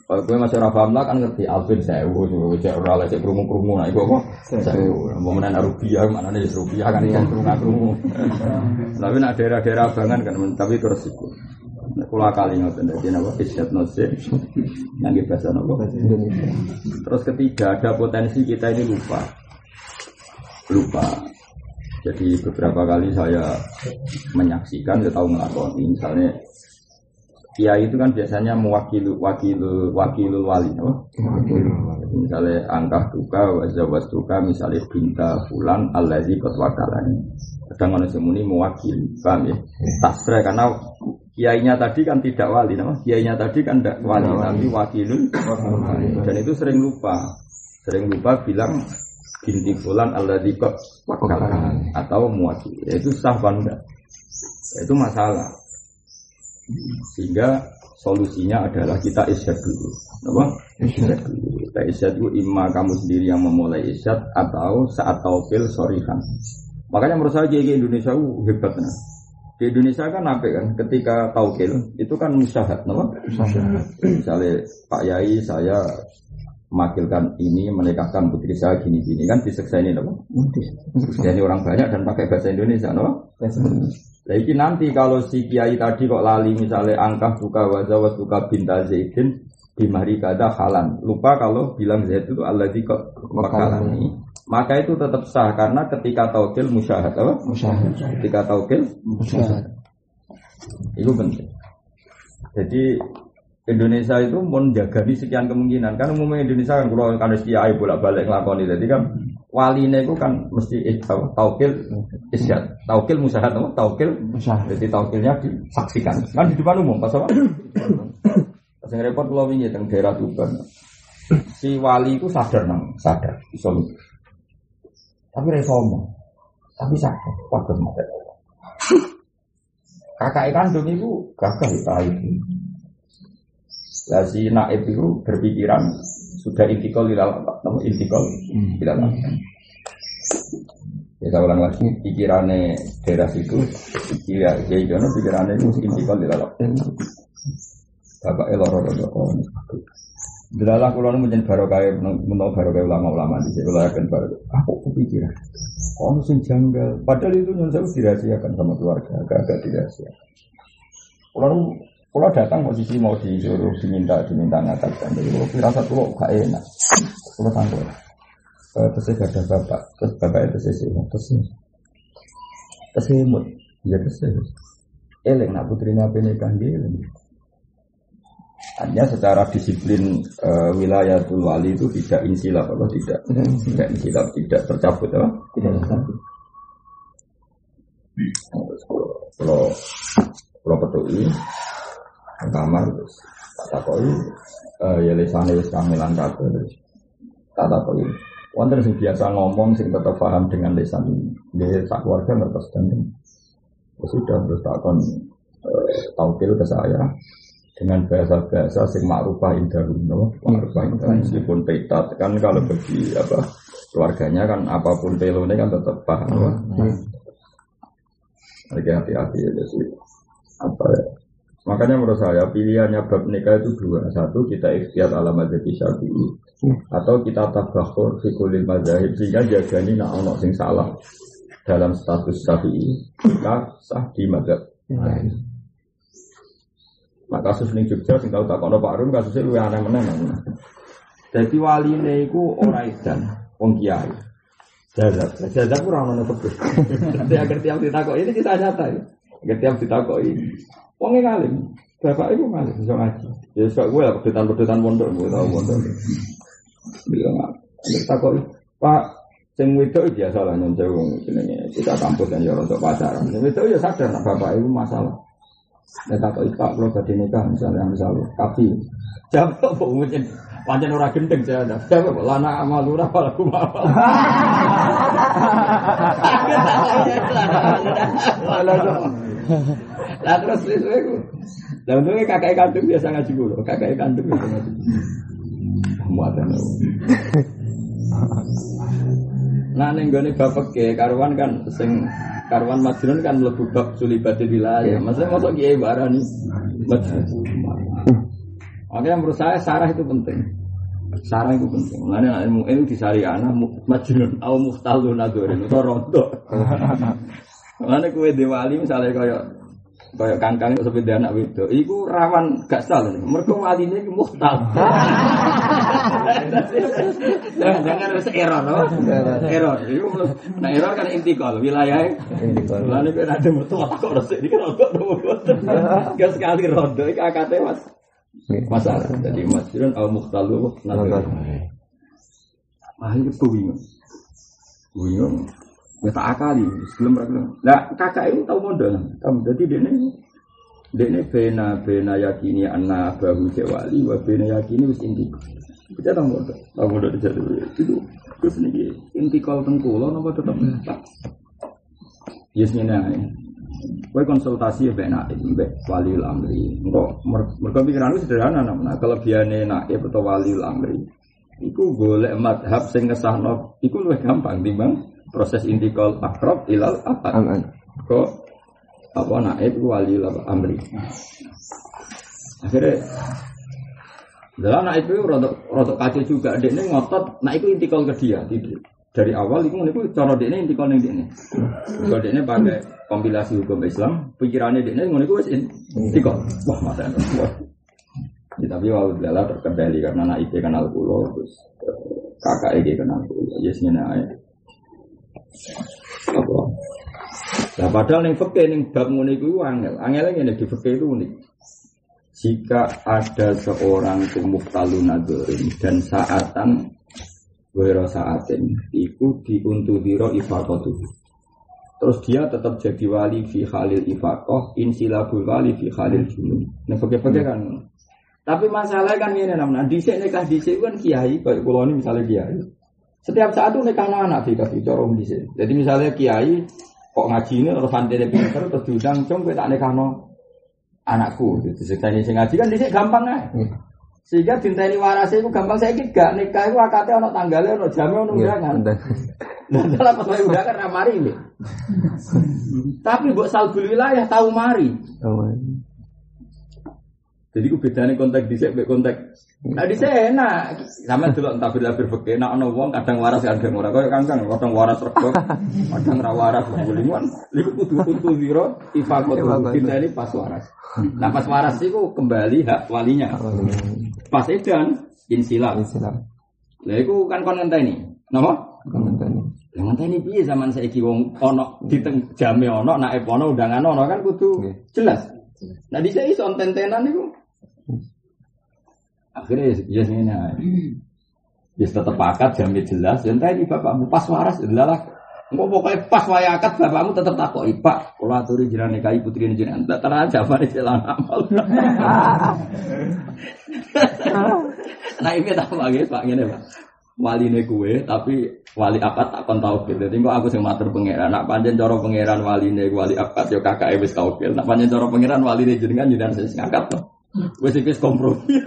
Kalau gue masih ora paham lah kan ngerti Alvin sewu, cek ora lah cek kerumun kerumun, nah itu kok sewu. Mau mana rupiah, mana nih rupiah kan kan kerumun kerumun. Tapi nak daerah-daerah bangan kan, tapi terus itu. Kula kali ngoten dadi napa isyat nasir yang bahasa napa Indonesia. Terus ketiga ada potensi kita ini lupa. Lupa. Jadi beberapa kali saya menyaksikan, saya tahu melakoni, misalnya Kiai itu kan biasanya mewakili wakil wakil wali, no? misalnya angkah duka, wazawas duka, misalnya binta fulan, alladzi kot wakalani. Kadang orang semuni mewakili, paham ya? Tasre karena kiainya tadi kan tidak wali, no? kiainya tadi kan tidak wali, tapi wakilul dan itu sering lupa, sering lupa bilang binti fulan alladzi kot wakalani atau mewakili, itu sah bangga, itu masalah. Sehingga solusinya adalah kita isyad dulu. Apa? Isyad dulu. Kita isyad dulu imma kamu sendiri yang memulai isyad atau saat taufil sorihan. Makanya menurut saya GG Indonesia uh, hebat nah. Di Indonesia kan apa kan? Ketika taukil itu kan musyahad, apa? Musyahad. Misalnya Pak Yai saya memakilkan ini menikahkan putri saya gini gini kan diseksa ini? Jadi orang banyak dan pakai bahasa Indonesia, no? Nah, ini nanti kalau si kiai tadi kok lali misalnya angka buka wajah was buka binta zaidin di mari kada halan. Lupa kalau bilang zaid itu Allah di kok ini. Maka itu tetap sah karena ketika taukil musyahad apa? Musyahad. Ketika taukil musyahad. Itu penting. Jadi Indonesia itu menjaga di sekian kemungkinan kan umumnya Indonesia kan kalau kan kiai bolak balik ngelakoni jadi kan wali itu kan mesti taukil isyad taukil musyahad apa? Taukil. Musyahad. Jadi taukilnya disaksikan. Kan di depan umum pas apa? Pas yang repot kalau ini tentang daerah Tuban. Si wali itu sadar nang sadar bisa tapi reform tapi sadar waktu mati kakak kandung itu gagah itu Lah si naib itu berpikiran sudah intikal di dalam namun intikal di dalam. Ya saya ulang lagi pikirannya daerah situ, pikiran Kiai Jono pikirannya itu intikal di dalam. Bapak elor elor Delalah kulo nu menjadi barokah menau barokah ulama-ulama di sini. Kulo akan baru. Aku kepikiran. Oh sing janggal. Padahal itu nyun saya dirahasiakan sama keluarga. Agak-agak dirahasiakan. Kulo kalau datang posisi mau disuruh diminta diminta ngatakan, jadi kalau firasat kalau gak enak, kalau tangguh. Terus saya ada bapak, terus bapak itu saya sih, terus terus imut, ya terus. Elek nak putrinya apa nikah dia? Artinya secara disiplin uh, wilayah wali itu tidak insilap atau tidak? Tidak insilap. Tidak tercabut apa? Tidak tercabut. Kalau kalau petui kamar terus. Tak takoi uh, ya lesane wis kamilan kabeh terus. Tak takoi. Wonten sing biasa ngomong sing tetap paham dengan lesan dia sak keluarga ngertos dan ya sudah terus takon uh, taukil ke saya dengan bahasa-bahasa sing makrufah indah no makrufah indah. Meskipun peta kan kalau bagi apa keluarganya kan apa pun pelone kan tetap paham lagi hati-hati ya jadi apa ya Makanya menurut saya pilihannya bab nikah itu dua. Satu kita ikhtiar ala mazhab syafi'i atau kita tabakhur fi kulil mazhab sehingga jagani nak ono sing salah dalam status syafi'i kita sah di mazhab lain. Nah, kasus ini Jogja sing tahu tak kono Pak Rum kasusnya lu aneh meneh Jadi wali iku ora edan wong kiai. Jazab, jazab ora ono tebus. Agar tiap ditakok ini kita nyata ya. Agar tiap ditakok ini Wongnya ngalim, bapak ibu ngalim, bisa ngaji. Ya suka gue lah, pedutan-pedutan pondok, gue tau pondok. Bila nggak, kita kok, Pak, sing itu biasa lah nyon jauh kita kampus dan ya untuk pacaran. Sing itu ya sadar nak bapak ibu masalah. Ya tak kok pak kalau badhe nikah misalnya misalnya tapi jawab kok mungkin pancen ora gendeng saya ada. Jawab lana amal ora lagu apa. Lah terus wis kowe. Lah untungnya kakak kandung biasa ngaji dulu, kakak kandung biasa ngaji. Muatan. Nah ning gone bapak ke karuan kan sing karuan majnun kan mlebu bab sulibatil wilayah. Maksudnya mosok kiai barani. Makanya menurut saya sarah itu penting. Sarah itu penting. Mulanya ilmu ilmu di syariah majnun au muhtalun adorin itu rondo. Mulanya kue diwali misalnya kayak kayak kangkang itu sepeda anak itu, itu rawan gak salah. Mereka wali ini muhtal. Jangan jangan harus error, no? error. Itu nah error kan intikal wilayah. Intikal. Lalu kan ada mertua kok harus ini kan kok Gak sekali rondo, itu akadnya mas. Masalah. Jadi masjidun al muhtalu nazar. Ah itu bingung. Bingung. Ya tak akali, sebelum mereka. Nah, kakak itu tahu modal. Tahu, jadi dia ini dia ini bena bena yakini anak bahu jawali, wa bena yakini wis inti. Kita tahu modal, tahu modal di situ. Itu terus nih inti kau tengkulo, nopo tetap. Yes nih Kue konsultasi ya bena ini, wali amri. Enggak, mereka pikiran itu sederhana, nah kelebihannya naib atau wali amri. Iku golek madhab sing ngesahno, iku lebih gampang timbang proses intikal akrob ilal apa? Kok apa naib wali amri. Akhirnya dalam naib itu rotok rotok kaca juga. Dia ini ngotot nah itu intikal ke dia. Dari awal itu itu cara dia ini intikal dia ini. Kalau dia ini pakai kompilasi hukum Islam pikirannya dia ini itu intikal wah masa wah. Ya, tapi walau terkendali karena naib kenal pulau terus kakak ini kenal pulau. Yesnya naik apa? Nah padahal yang fakir yang bab ngono iku angel. Angel ngene di fakir itu unik. Jika ada seorang itu muhtalun dan saatan wero saatin iku diuntudiro ifakotu terus dia tetap jadi wali fi khalil ifakoh insilabul wali fi khalil junub nah pakai-pakai kan tapi masalahnya kan ini namanya disek nikah disek kan kiai kayak pulau ini misalnya kiai setiap saat itu nikah anak di kasih corong di sini. Jadi misalnya kiai kok ngaji ini terus santri pinter terus diundang cung kita nikah no anakku. Ini sing ngaji kan di sini gampang ya. Sehingga ini waras itu gampang saya gak nikah itu ono tanggalnya ono jamnya ono undangan. Dan dalam pas undangan ramari ini. Tapi buat salbul wilayah tahu mari. Jadi ku bedane kontak dhisik mek kontak. Nah dhisik enak. Sama dulu entah beda berpikir enak ana wong kadang waras kadang ora koyo kangkang kadang waras rego. Kadang ra waras bulingan. Iku kudu kudu zero ifaqat ini pas waras. Nah pas waras iku kembali hak walinya. Pas edan insilah. Insilah. Lah iku kan kon ngenteni. Napa? Kon ngenteni. Lah ngenteni piye zaman saiki wong ana di teng jame ana naik ana undangan ana kan kudu jelas. Nah di sini son tentenan itu Akhirnya ya ini Ya tetap akad jamnya jelas. Dan tadi bapakmu pas waras adalah Enggak pokoknya pas waya akad bapakmu tetap takut Pak, kalau aturi jiran nikahi putri ini jiran tak terang jawaban ini jalan amal. nah ini tak lagi Pak ini Pak. Wali ini kue, tapi wali akad tak kon tau gitu. Jadi aku sing matur pangeran. Nak panjen coro pangeran wali ini wali akad yo kakak wis tau gitu. Nak panjen coro pangeran wali ini jenengan jiran sing ngangkat tuh. Wes iki kompromi.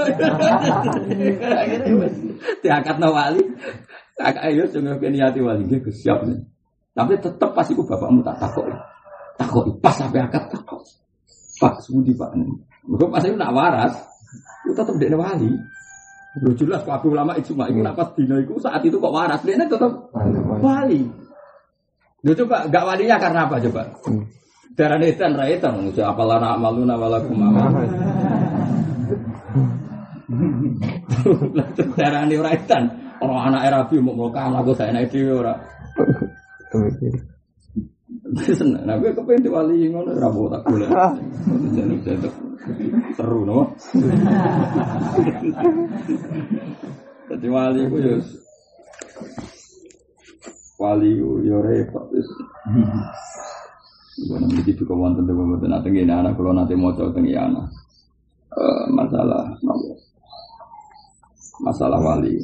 Diangkat no wali. Kakak ayo sing niati wali iki siap nih. Tapi tetep pas iku bapakmu tak takok. Takok pas sampai akad takok. Pak Sudi Pak. Mergo pas iku nak waras, itu tetep dekne wali. Lu jelas aku ulama itu mak iku pas dina iku saat itu kok waras, dia tetep wali. Lu coba gak walinya karena apa coba? Darah netan raitan, apalah nak maluna walakum amal. Darah ini ora edan. Orang anak Rabi mau melakukan aku saya naik di ora. Seneng, nah gue kepengen di wali ngono rabu tak boleh. Jadi seru no. Jadi wali gue ya wali yo repot wis. Gue nanti juga wonten wonten nanti gini anak kalau nanti mau coba tengi anak. Eh, masalah masalah wali.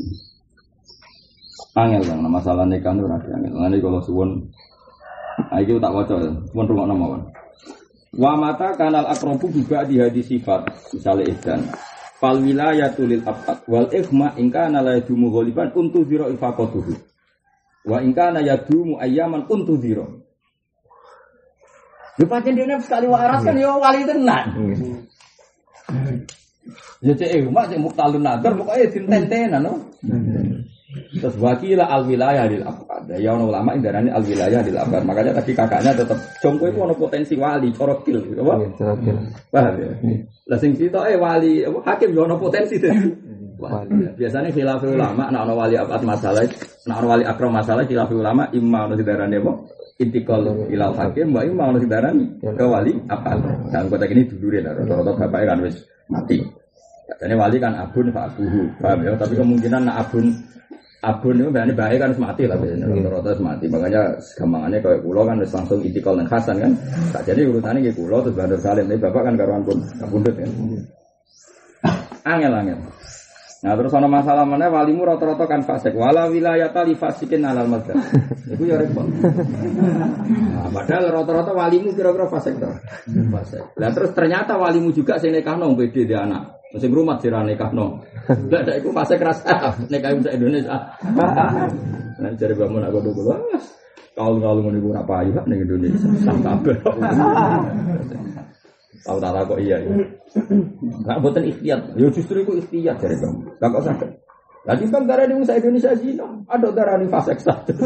Angel kan masalah nikah itu ada angel. Nanti kalau suwon, nah itu tak wajar. Suwon rumah nama kan. Wa mata kanal akrobu juga di hadis sifat misalnya ikan. Fal wilayah tulil abad wal ikhma ingka nalai dumu goliban untuk zero ifakotuhu. Wa ingka na yadumu ayyaman untudhiro. Lu pancen dene sekali waras kan yo wali tenan. Ya cek eh mak cek muktalun nadar pokoke dinten-tenan no. Terus wakila al wilayah di abad. Ya ono ulama indarani al wilayah di abad. Makanya tadi kakaknya tetap jongko itu ono potensi wali, corokil, apa? Paham ya? Lah sing eh wali, hakim yo ono potensi. Wali. Biasanya khilaf ulama nak ono wali abad masalah, nak ono wali akram masalah khilaf ulama imma ono sidarane apa? Intikal ilal hakim, mbak imma ono sidarane ke wali abad. Dan kota ini dulu ya, rata-rata bapaknya kan wis mati. Jadi wali kan abun fa abuhu, paham ya? Tapi kemungkinan nak abun abun itu berarti baik kan mati lah biasanya rata mati. Makanya gampangannya kayak pulau kan langsung itikal dan hasan kan. Tak jadi urutannya kayak pulau terus bandar salim ini bapak kan karuan pun kabundut kan. Angel angel Nah terus ada masalah mana walimu rata-rata kan fasik wala wilayah tali fasikin alal mazhab. Itu ya repot. Nah, padahal rata-rata walimu kira-kira fasik tuh. Fasik. Nah terus ternyata walimu juga sing nekah nong beda dia anak. Sing rumah sira nikah no. Lah dak iku fasik rasa nikah bisa Indonesia. Nah cari bangun aku dulu. Kalau ngono iku ora payu ning Indonesia. Tahu tak kok iya ya. Nah, buatan ikhtiar. Ya justru itu ikhtiar dari kamu. Gak kok sakit. Lagi kan darah di Musa Indonesia zina, ada darah di fase satu.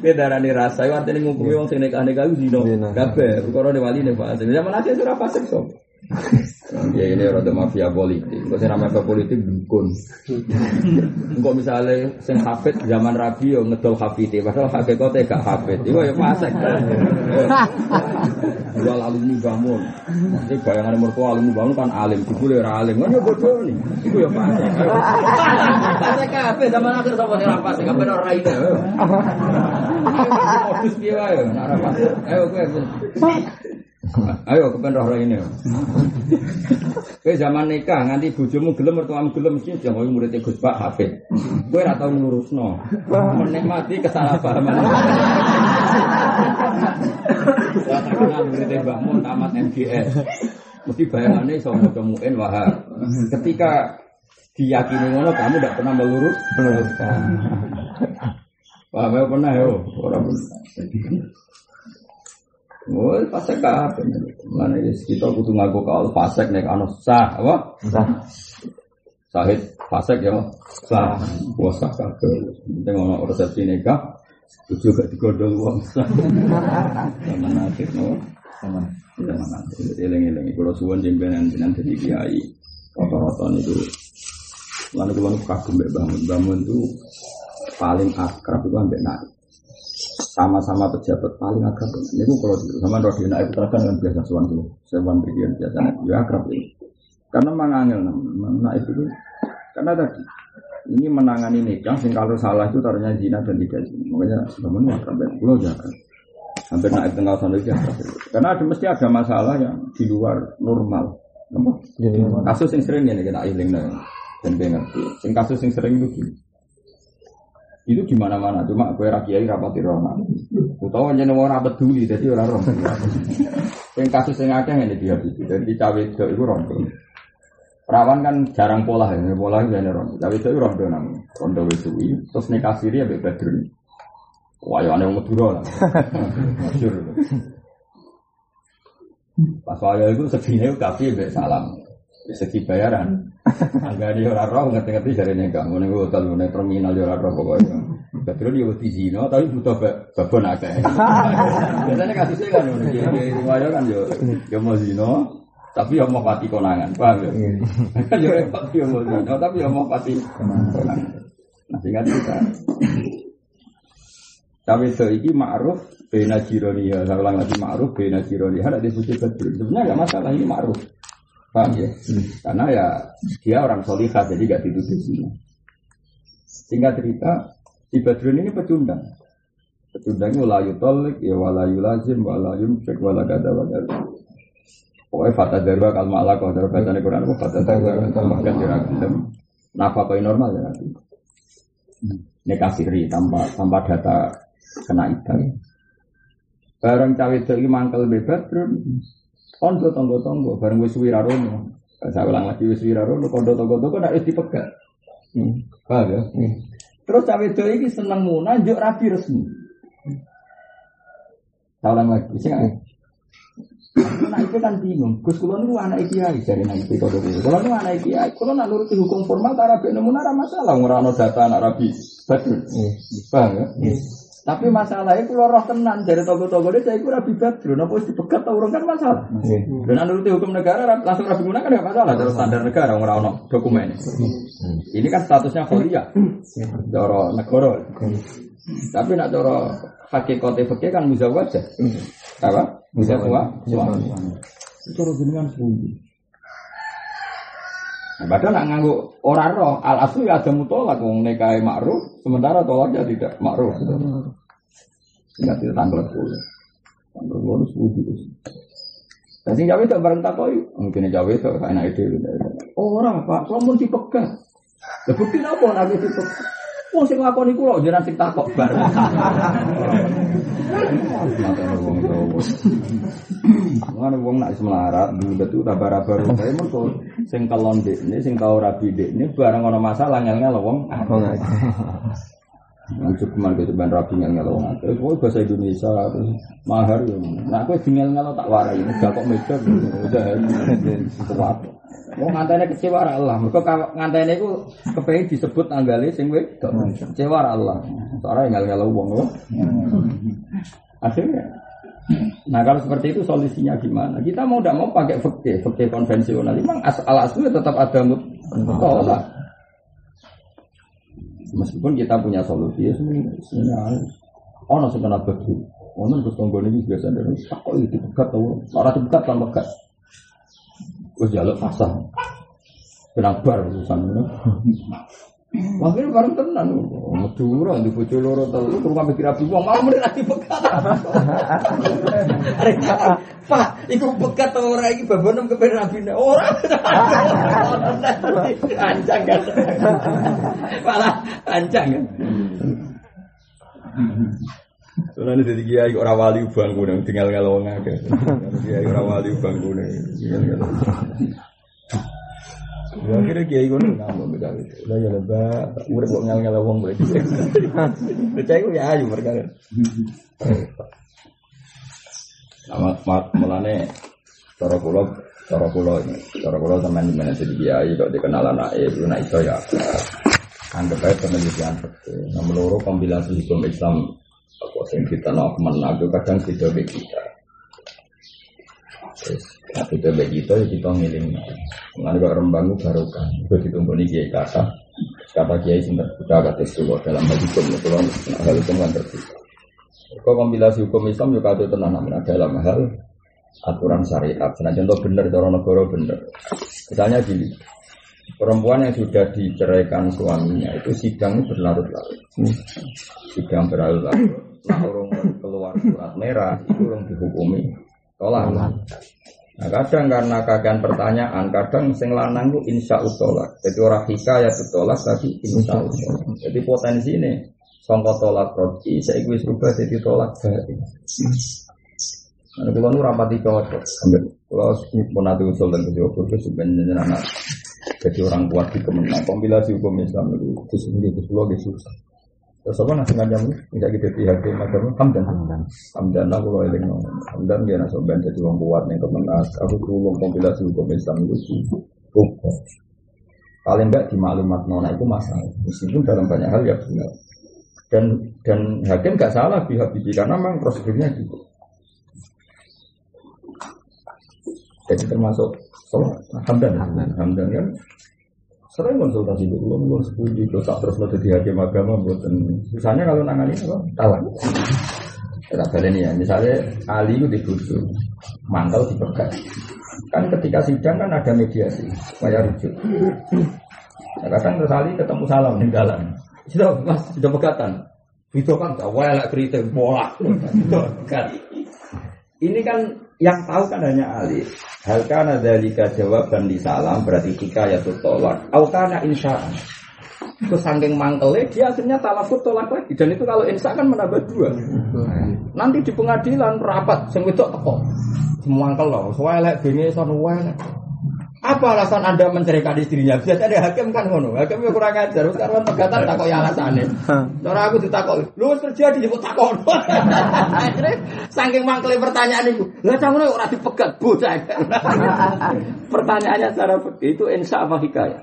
Ini darah di rasa, itu artinya ngumpulin orang sing nekah nekah zina. Gabe, perkara di wali nih fase. Zaman aja surah fase so. Ya ini rada mafia politik. Kok sing mafia politik dukun. Kok misalnya sing hafid zaman Rabi yo ngedol hafid, padahal hakikate gak hafid. Iku ya fasik. Jual alumni bangun. Nanti bayangan mertua alumni bangun kan alim, dibule ora alim. Kan yo bodoh nih. Iku ya fasik. Fasik kabeh zaman akhir sapa sing fasik, kabeh ora ide. Modus piye wae, ora fasik. Ayo kowe. Ayo kepen roh ini. Kowe zaman nikah nganti bojomu gelem mertuamu gelem mesti jangan murid Gus Pak Hafid. Kowe ora tau ngurusno. Menikmati kesalahpahaman. Lah terkenal murid Mbah Mun tamat MGS. Mesti bayangannya iso maca muin wahab. Ketika diyakini ngono kamu tidak pernah melurus meluruskan. Wah, pernah yo, orang pernah. Oh, pasek apa? Mana ya kita butuh ngaku kau pasek nih anu sah apa? Sah. Sahid pasek ya, sah. Wah sah kabeh. Penting ono resepsi nikah, tujuh gak digodol uang sah. Zaman akhir no. Zaman akhir. Eleng-eleng. Kalau suwon jembenan jenengan jadi kiai, rata-rata itu. Lalu kalau kagum bangun, bangun itu paling akrab itu ambek naik sama-sama pejabat paling akrab. Ini kalau sama Rodi naik terkan kan biasa suan dulu, sewan bikin biasa. Ya akrab ini. Karena mangangil nah itu karena tadi ini menangani nikah sing kalau salah itu taruhnya zina dan tidak zina. Makanya sebenarnya akrab. Dan pulau jangan hampir naik tengah sana itu Karena ada mesti ada masalah yang di luar normal. Kasus yang sering ini kita iling dan ngerti. Sing kasus yang sering itu gini itu di mana cuma gue rakyat rapati rona utawa jadi orang peduli jadi orang rom yang kasus yang ada ini dia itu. Dan di cawe itu itu rondo. Perawan kan jarang pola ya pola itu ini rondo. Cawe itu rondo namanya rondo itu terus nikah siri ya bebas wah ya aneh madura lah. Masyur pas waya itu segini tapi salam segi bayaran. Angga di orang roh ngerti-ngerti dari nikah. Mau nih hotel, mau terminal di orang roh pokoknya. Betul dia butuh zino, tapi butuh babon akeh. Biasanya kasusnya kan, di riwaya kan yo, yo mau zino, tapi yo mau pati konangan, paham ya? Kan yo repot yo mau zino, tapi yo mau pati konangan. Nah sehingga kita. Tapi itu ini ma'ruf bena jironia, saya ulang lagi ma'ruf bena jironia, ada disebut betul. Sebenarnya nggak masalah ini ma'ruf. Paham ya? Hmm. Karena ya dia orang solihah jadi gak dituduh sini. Singkat cerita, si Badrun ini pecundang. Pecundangnya wala yutolik, ya wala yulazim, wala yumsik, wala gada wala Pokoknya fata darwa kal malah kalau darwa baca Quran apa fata darwa kal makan diragam. Nafkah kau normal ya nanti. Ini kasiri tanpa tanpa data kena ikan. Barang cawe itu mangkel bebas Kondo tonggo tonggo bareng wis wirarono. Saya ulang lagi wis wirarono kondo tonggo tonggo nak wis dipegat. Hmm. Paham ya? Hmm. Terus cawe itu ini seneng muna, juk rapi resmi. Tahu lagi, sih Anak itu kan bingung. Gus kulo nu anak kiai dari anak itu kalau dulu. Kulo nu anak kiai. Kulo nak nuruti hukum formal cara bek nemu nara masalah. Ngurano data anak rabi. Betul. Paham ya? Tapi masalahnya kulo roh tenan dari togo-togo dia saya rabi badru. Nopo wis dipegat tau urung kan masalah. Dan nuruti hukum negara langsung rabi guna kan ya masalah. Terus standar negara ngurano dokumen. Ini kan statusnya kuliah. Doro negara. Tapi nak doro hakikate fakih kan muzawajah. Apa? Bisa tua, suami. Itu dengan suami. Nah, padahal nak nganggu orang roh, al asli ada mutolak, wong makruh, sementara tolaknya tidak makruh. Sehingga tidak tanggal sepuluh. Tanggal sepuluh sepuluh. Dan sing jawa itu bareng takoi, mungkin jawa itu enak ide. Orang pak, kalau mau dipegang, bukti apa nabi dipegang? Wong sing lakoni kula jenengan sing takok bar. Mana wong nak semelarat, dulu itu kabar kabar saya mergo sing kelon ini, sing tau rabi ini, barang ono masalah ngel ngel wong. Cukup man gitu ban rabi ngel ngel wong. Terus bahasa Indonesia terus mahar ya. Nah aku tinggal ngel tak warai, gak kok meja udah sesuatu. Mau ngantene kecewa Allah. Mereka ngantene itu kepengen disebut tanggalnya sing. Kecewa Allah. Soalnya ngel-ngel wong loh. Akhirnya Nah kalau seperti itu solusinya gimana? Kita mau tidak mau pakai fakta, fakta konvensional. Memang asal asli tetap ada mutolak. Meskipun kita punya solusi, ya sebenarnya oh nasi kena begitu. Oh nasi tonggo ini biasa dari tak kok itu bekat tahu. Orang bekat kan bekat. Wes jaluk pasang. Kenabar urusan ini. Wakil bareng tenan, Madura di bojo loro telu rumah mikir api wong mau meneh ati bekat. Pak, iku bekat ora iki babonem kepen rabine. Ora. Ancang kan. Malah ancang kan. Soalnya jadi kiai orang wali bangku nih, tinggal ngelawang aja. Kiai orang wali bangku nih, tinggal ngelawang. Ya akhirnya kiai nggak mau beda. Udah ya lebah, udah kok ngel ngelawang berarti. Percaya gue ya ayu mereka. Sama mulane cara pulau, cara ini, cara pulau sama di mana kiai kalau dikenal anak itu, nah itu ya. Anggap aja penelitian seperti, nomor loro kompilasi hukum Islam apa sing kita nak menago kadang kita be kita Terus, kita be kita ya kita ngiling Mengenai kok rembang itu barokah Itu ditunggu nih kiai kata Kata kiai sing terbuka kata sulo dalam hal hukum Itu kan hal hukum kan terbuka Kau kombinasi hukum Islam juga ada tenang namun dalam hal aturan syariat. Nah contoh benar, cara negara benar. Misalnya gini, perempuan yang sudah diceraikan suaminya itu sidang berlarut-larut. Sidang berlarut-larut. Nah orang keluar surat merah itu orang dihukumi tolak. Nah kadang karena kagian pertanyaan, kadang sing lanang itu insya Allah. Jadi orang hikayat tolak tapi insya Allah. Jadi potensi ini sangka tolak roti, saya ikut rubah jadi tolak dari. Nah, kalau nu rapati cocok, kalau pun ada usul dan kejauhan itu sebenarnya anak jadi orang kuat di kemenang kompilasi hukum Islam itu ini khusus lo susah. Terus apa nasi ngajam tidak gitu pihak macam hamdan. Hamdan. Hamdan aku lo eling hamdan dia nasi ben jadi orang kuat yang kemenang aku tulung kompilasi hukum Islam itu cukup. Paling enggak di maklumat nona itu masalah. Meskipun dalam banyak hal ya benar. Dan dan hakim nggak salah pihak karena memang prosedurnya gitu. Jadi termasuk sholat hamdan. Hamdan kan sering konsultasi dulu belum sepuluh itu tak terus lo jadi hakim agama buatan misalnya kalau nangani apa? Talan kita kalian ya misalnya Ali itu dibutuh mantel dipegang kan ketika sidang kan ada mediasi supaya rujuk. Nah, kadang terus Ali ketemu salam di jalan sudah mas sudah pegatan. Itu kan gak welek kritik bola ini kan yang tahu kan hanya Ali. Hal kana dalika jawaban di salam berarti ya tolak. Au kana insya'an. Itu saking mangkelnya dia akhirnya talafut tolak lagi dan itu kalau insya kan menambah dua. Nanti di pengadilan rapat sing wedok teko. Semangkel loh, soalnya lek bengi sono. Apa alasan Anda menceraikan istrinya? Biasanya ada hakim kan ngono. Hakim yang kurang ajar. Sekarang pegatan takut ya alasannya. Cara aku ditakut. Lu terjadi jemput takut. Akhirnya saking mangkle pertanyaan itu. Lah ngono ora dipegat bocah. Pertanyaannya secara itu insya apa hikayah?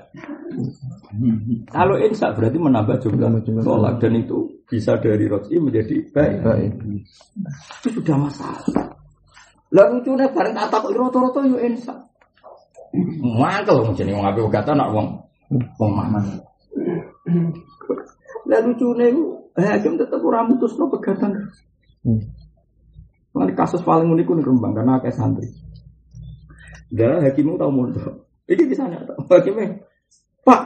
Kalau insya berarti menambah jumlah sholat dan itu bisa dari rosi menjadi baik. Itu sudah masalah. Lalu lucunya bareng tak takut roto-roto yo insya. Mangkel wong jenenge wong ape kata nak wong wong maman. Lah lucune hakim tetep ora mutusno pegatan. Hmm. kasus paling unik ning Rembang karena akeh santri. Dah hakimmu tau mundur. Iki bisa nyata. Hakimnya, Pak,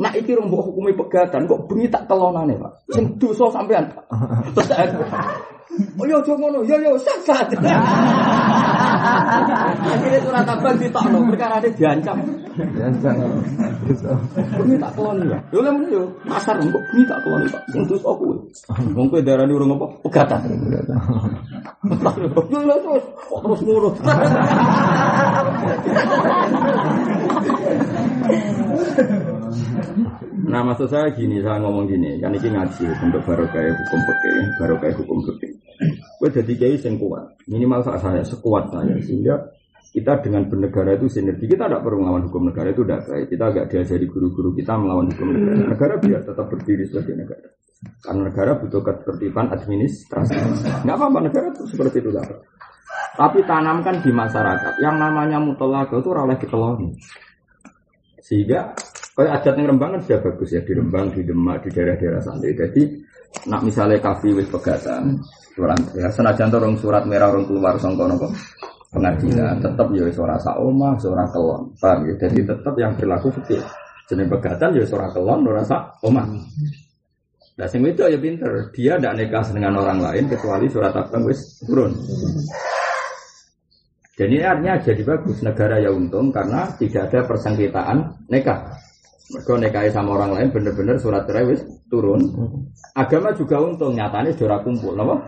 nak iki rong mbok hukumi pegatan kok bengi tak telonane, Pak. Sing dosa sampean. Terus Oh yo aja ngono, yo yo sat. Akhirnya surat abang ditokno, perkara ada diancam. Diancam. Ini tak keloni ya. Yo lha yo pasar kok ini tak keloni Pak. Sing terus aku. Wong kowe darani urung apa? Pegatan. Yo terus terus ngono. Nah maksud saya gini, saya ngomong gini, kan ini ngaji untuk barokah hukum fikih, barokah hukum fikih. Gue jadi kiai yang kuat, minimal saat saya sekuat saya sehingga kita dengan bernegara itu sinergi. Kita tidak perlu melawan hukum negara itu tidak baik. Kita agak diajari guru-guru kita melawan hukum negara. Negara biar tetap berdiri sebagai negara. Karena negara butuh ketertiban administrasi. Nggak apa-apa negara itu seperti itu lah. Tapi tanamkan di masyarakat yang namanya mutolaga itu oleh dikeloni. Sehingga Kayak adat yang Rembang kan sudah bagus ya di Rembang, di Demak, di daerah-daerah santri. Jadi nak misalnya kafe wis pegatan, surat ya senajan orang surat merah orang keluar sangka nopo pengadilan, tetap ya suara saoma, suara kelon, paham ya? Jadi tetap yang berlaku fikih. Jenis pegatan ya suara kelon, suara saoma. Nah, sing itu ya pinter, dia tidak nikah dengan orang lain kecuali surat abang wis turun. Jadi artinya jadi bagus negara ya untung karena tidak ada persengketaan nikah. Mereka sama orang lain bener-bener surat cerai turun. Agama juga untung nyatanya sudah kumpul, apa?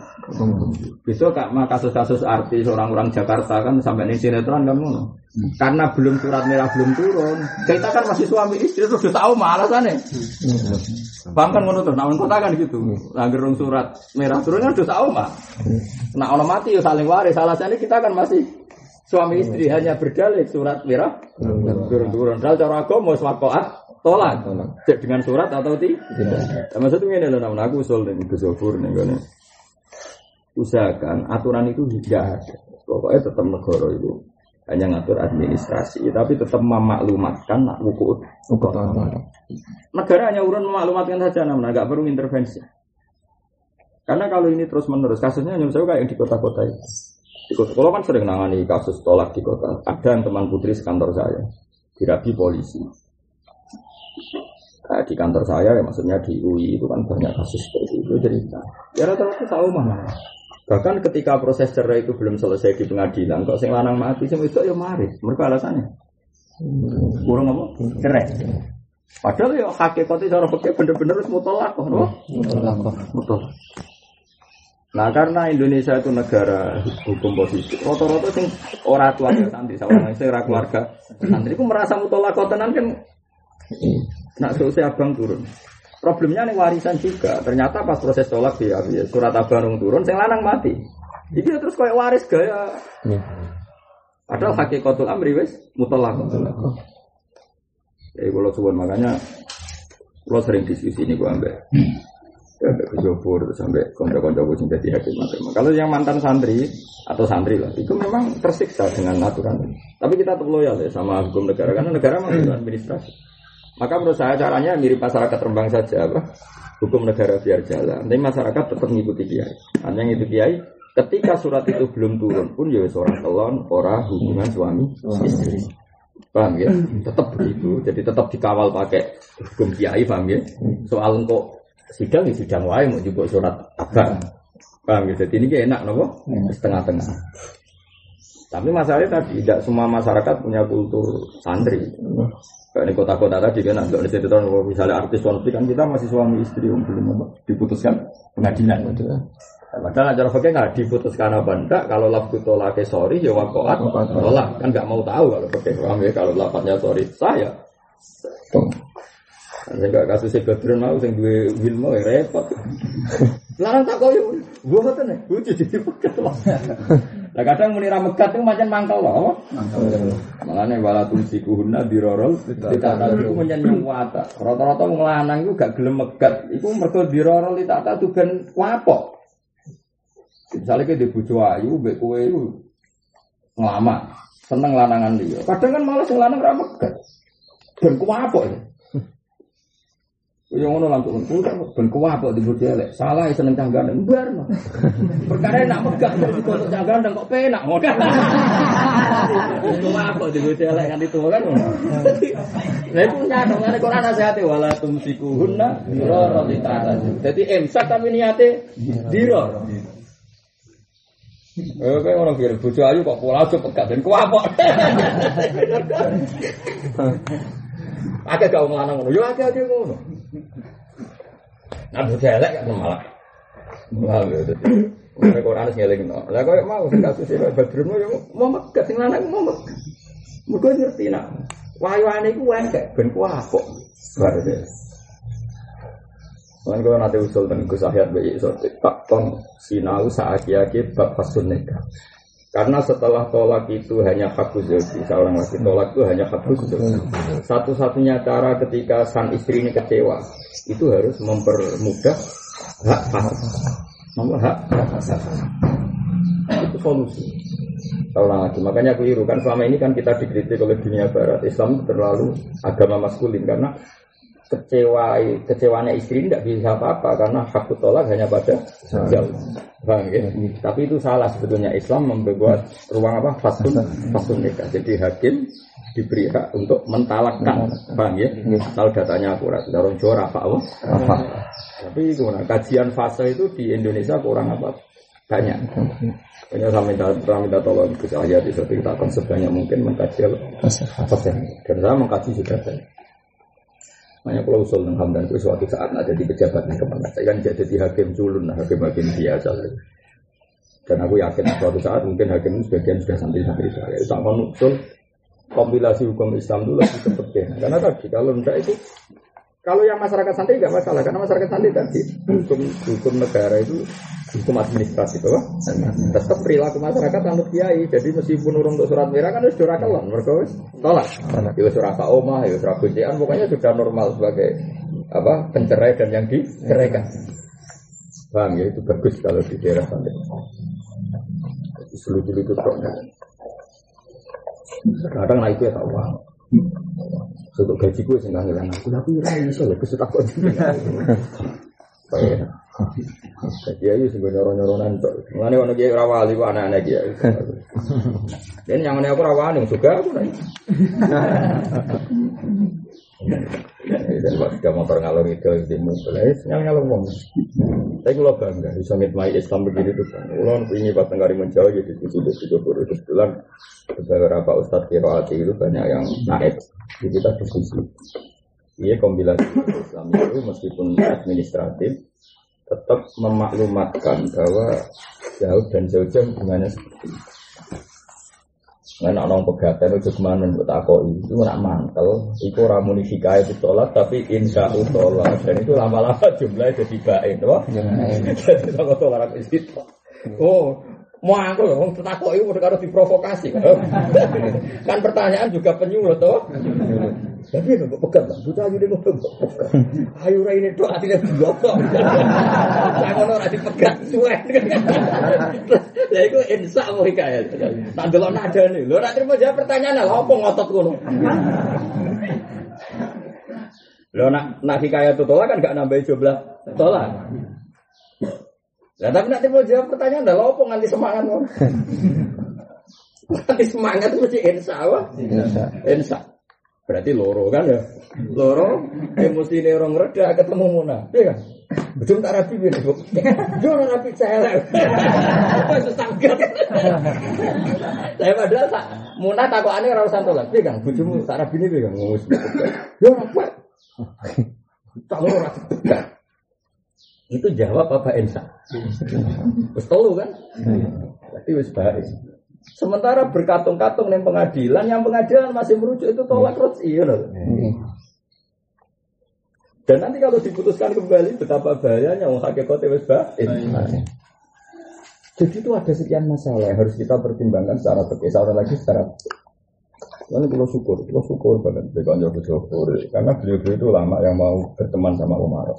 Bisa kak kasus-kasus artis orang-orang Jakarta kan sampai nih sinetron kan ngono. Karena belum surat merah belum turun, kita kan masih suami istri itu sudah tahu malah sana. Bang kan ngono tuh, namun kota kan gitu. Nah, gerung surat merah turun kan sudah tahu mah. Nah, orang mati ya saling waris. Alasannya kita kan masih suami istri hanya berdalih surat merah turun-turun. Kalau cara agama swakoat tolak cek dengan surat atau tidak? Maksudnya ini loh aku usul itu sofur nih kan. Usahakan aturan itu tidak ada. Pokoknya tetap negara itu hanya ngatur administrasi tapi tetap memaklumatkan nak buku negara hanya urun memaklumatkan saja namun nggak perlu intervensi. Karena kalau ini terus menerus kasusnya hanya saya kayak di kota-kota itu. Di kota kalau kan sering nangani kasus tolak di kota. Ada yang teman putri sekantor saya dirabi polisi Nah, di kantor saya ya maksudnya di UI itu kan banyak kasus seperti itu cerita. Ya rata-rata tahu mana. Bahkan ketika proses cerai itu belum selesai di pengadilan, kok sing lanang mati, sing itu ya mari. Mereka alasannya. Kurang apa? Cerai. Padahal ya hakikatnya cara pakai bener-bener harus mutolak kok, no? Mutolak. Nah karena Indonesia itu negara hukum positif, rata-rata sing orang tua santri, seorang sing keluarga santri, itu merasa mutolak tenan kan Nak selesai abang turun. Problemnya nih warisan juga. Ternyata pas proses tolak ya, ya surat abang turun, saya lanang mati. Jadi terus kayak waris gaya. Padahal hakikatul amri wes mutlak. Ya kalau suwon makanya kalau sering diskusi ini gue ambil. Ya, sampai sampai konco-konco sing dadi hakim Kalau yang mantan santri atau santri lah, itu memang tersiksa dengan aturan. Tapi kita tetap loyal ya sama hukum negara karena negara memang administrasi. Maka menurut saya caranya mirip masyarakat Rembang saja apa? Hukum negara biar jalan. Tapi masyarakat tetap mengikuti kiai. Hanya ngikuti kiai. Ketika surat itu belum turun pun ya seorang telon, orang hubungan suami istri. Paham ya? Tetap begitu. Jadi tetap dikawal pakai hukum kiai, paham ya? Soal kok sidang ya sidang wae mau juga surat abang. Paham ya? Jadi ini enak nopo? Setengah-tengah. Tapi masalahnya tadi tidak semua masyarakat punya kultur santri. Kayak di kota-kota tadi kan ada di situ misalnya artis wanita kan kita masih suami istri yang belum diputuskan pengadilan gitu. Padahal acara fakir nggak diputuskan apa enggak. Kalau lafzu tolak sorry ya wakoat tolak kan nggak mau tahu kalau fakir paham ya kalau lafaznya sorry saya. Sehingga kasusnya Badrun mau sing duwe Wilmo ya repot. Larang tak koyo, gua ngoten nih, lucu jadi pekat lah. Kadang muni ra megat itu macam mangkal loh. Makanya wala tumsiku huna dirorol, tidak tahu itu menyen wata. Rata-rata wong lanang itu gak gelem megat, itu mergo dirorol tidak tahu ben wapok. Misalnya kita bojo ayu, mbek kowe itu ngelama, seneng lanangan dia. Kadang kan malah sing lanang ra megat. Ben kuwapok ya. Yang ngono langsung putar, ben kuwapok di elek. Salah ya seneng canggan, mbar mah. Perkara nak megat kok dikotok dan kok penak ngono. Kuwapok di elek kan itu kan. Nah itu nyata ngene Quran nasihate wala tumsikuhunna dirara ditata. Jadi imsak tapi niate dirara. Eh, kayak orang kira bojo ayu kok pola aja pegat dan kuwapok. Akeh gak lanang ngono, yo akeh-akeh ngono. Nah, bojo elek kan malah. Malah ya dadi. Nek ora harus ngelingno. Lah koyo mau kasus iki Badrun yo mau megat sing lanang mau megat. Mergo ngerti nak wayuane iku engkek ben kuwapok. Bareng. Kan kalau nanti usul dan Gus Ahyad bayi sorti tak ton sinau saat yaki bab fasun nikah. Karena setelah tolak itu hanya hak zauji, seorang laki tolak itu hanya hak zauji. Satu-satunya cara ketika sang istri ini kecewa, itu harus mempermudah hak hak. Nomor hak hak Itu solusi. Seorang lagi. Makanya keliru kan selama ini kan kita dikritik oleh dunia barat. Islam terlalu agama maskulin karena kecewa kecewanya istri tidak bisa apa-apa karena hak tolak hanya pada jauh. Bang, ya? Tapi itu salah sebetulnya Islam membuat ruang apa fasun fasun nikah. Jadi hakim diberi hak untuk mentalakkan, bang ya? Kalau datanya akurat, dorong juara apa apa. Tapi gimana? Kajian fase itu di Indonesia kurang apa? Banyak. Hanya saya minta, saya minta tolong ke saya di satu kita akan sebanyak mungkin mengkaji fase. Dan saya mengkaji juga banyak. Makanya kalau usul dan hamdan itu suatu saat ada di pejabat yang ke mana. Saya kan jadi hakim culun, hakim-hakim biasa. Dan aku yakin suatu saat mungkin hakim sebagian sudah santri-santri saya. Itu akan usul kompilasi hukum Islam itu lebih penting. Karena tadi kalau enggak itu kalau yang masyarakat santri nggak masalah karena masyarakat santri tadi hukum hukum negara itu hukum administratif apa? Tetap perilaku masyarakat anut kiai. Jadi meskipun urung untuk surat merah kan sudah kelon, mereka wis tolak. Ya surat omah, ya surat kucian, pokoknya sudah normal sebagai apa pencerai dan yang diceraikan. Bang ya itu bagus kalau di daerah santri. Seluruh itu kok Kadang itu ya tak uang. Untuk gaji gue sih nggak ngilang aku, tapi ya iso ya kesutak kok. Ayo sih nyorong nyorongan tuh. Mengenai orang kiai rawali kok anak-anak kiai. Dan yang mana aku rawani juga aku nih. Dan pas dia motor ngalor itu di mulai nyal ngalor ngomong. Tapi kalau bangga bisa ngitmai Islam begini tuh. Ulon ini pas tenggari menjauh jadi di situ situ baru kebetulan beberapa ustadz kiroati itu banyak yang naik. Jadi kita diskusi. Iya kombinasi Islam itu meskipun administratif tetap memaklumatkan bahwa jauh dan jauh-jauh hubungannya seperti itu. Nah, nong pegatan itu ke mana buat aku itu nak mantel, itu ramuni hikayat itu tolak, tapi insya tolak dan itu lama-lama jumlahnya jadi baik, loh. Jadi sama tolak itu. Oh, mau aku loh, takut itu harus diprovokasi. kan pertanyaan juga penyulut, toh. Tapi ya nggak pegang, buta ayu dia ngomong Ayu ini tuh artinya blokok. Saya ngono ora dipegang suwe. Lah iku insa mau hikayat. Tak delok nadane. Lho nek terima jawab pertanyaan lha opo ngotot ngono. Lho nak nak hikayat itu tolak kan gak nambah jumlah tolak. Lah tapi nak terima jawab pertanyaan lha opo nganti semangat. Nganti semangat mesti insa wah. Insa. Berarti loro kan ya. Loro emosi ini orang reda ketemu Muna. Iya kan? Betul tak rapi ini bu. Jangan rapi saya. Sesangkat. Saya padahal tak Muna takut aneh rawat santo lah. Iya kan? Bujumu tak rapi ini kan ngurus. Jangan apa. Tak rapi. Itu jawab apa Ensa? Terus kan? Berarti wis baik. Sementara berkatung-katung nih pengadilan, yang pengadilan masih merujuk itu tolak terus iya loh. Dan nanti kalau diputuskan kembali betapa bahayanya wong hakikate wis baik. Jadi itu ada sekian masalah yang harus kita pertimbangkan secara secara lagi secara Lalu kalau syukur, kalau syukur banget. Dengan syukur, karena beliau-beliau itu lama yang mau berteman sama Umar.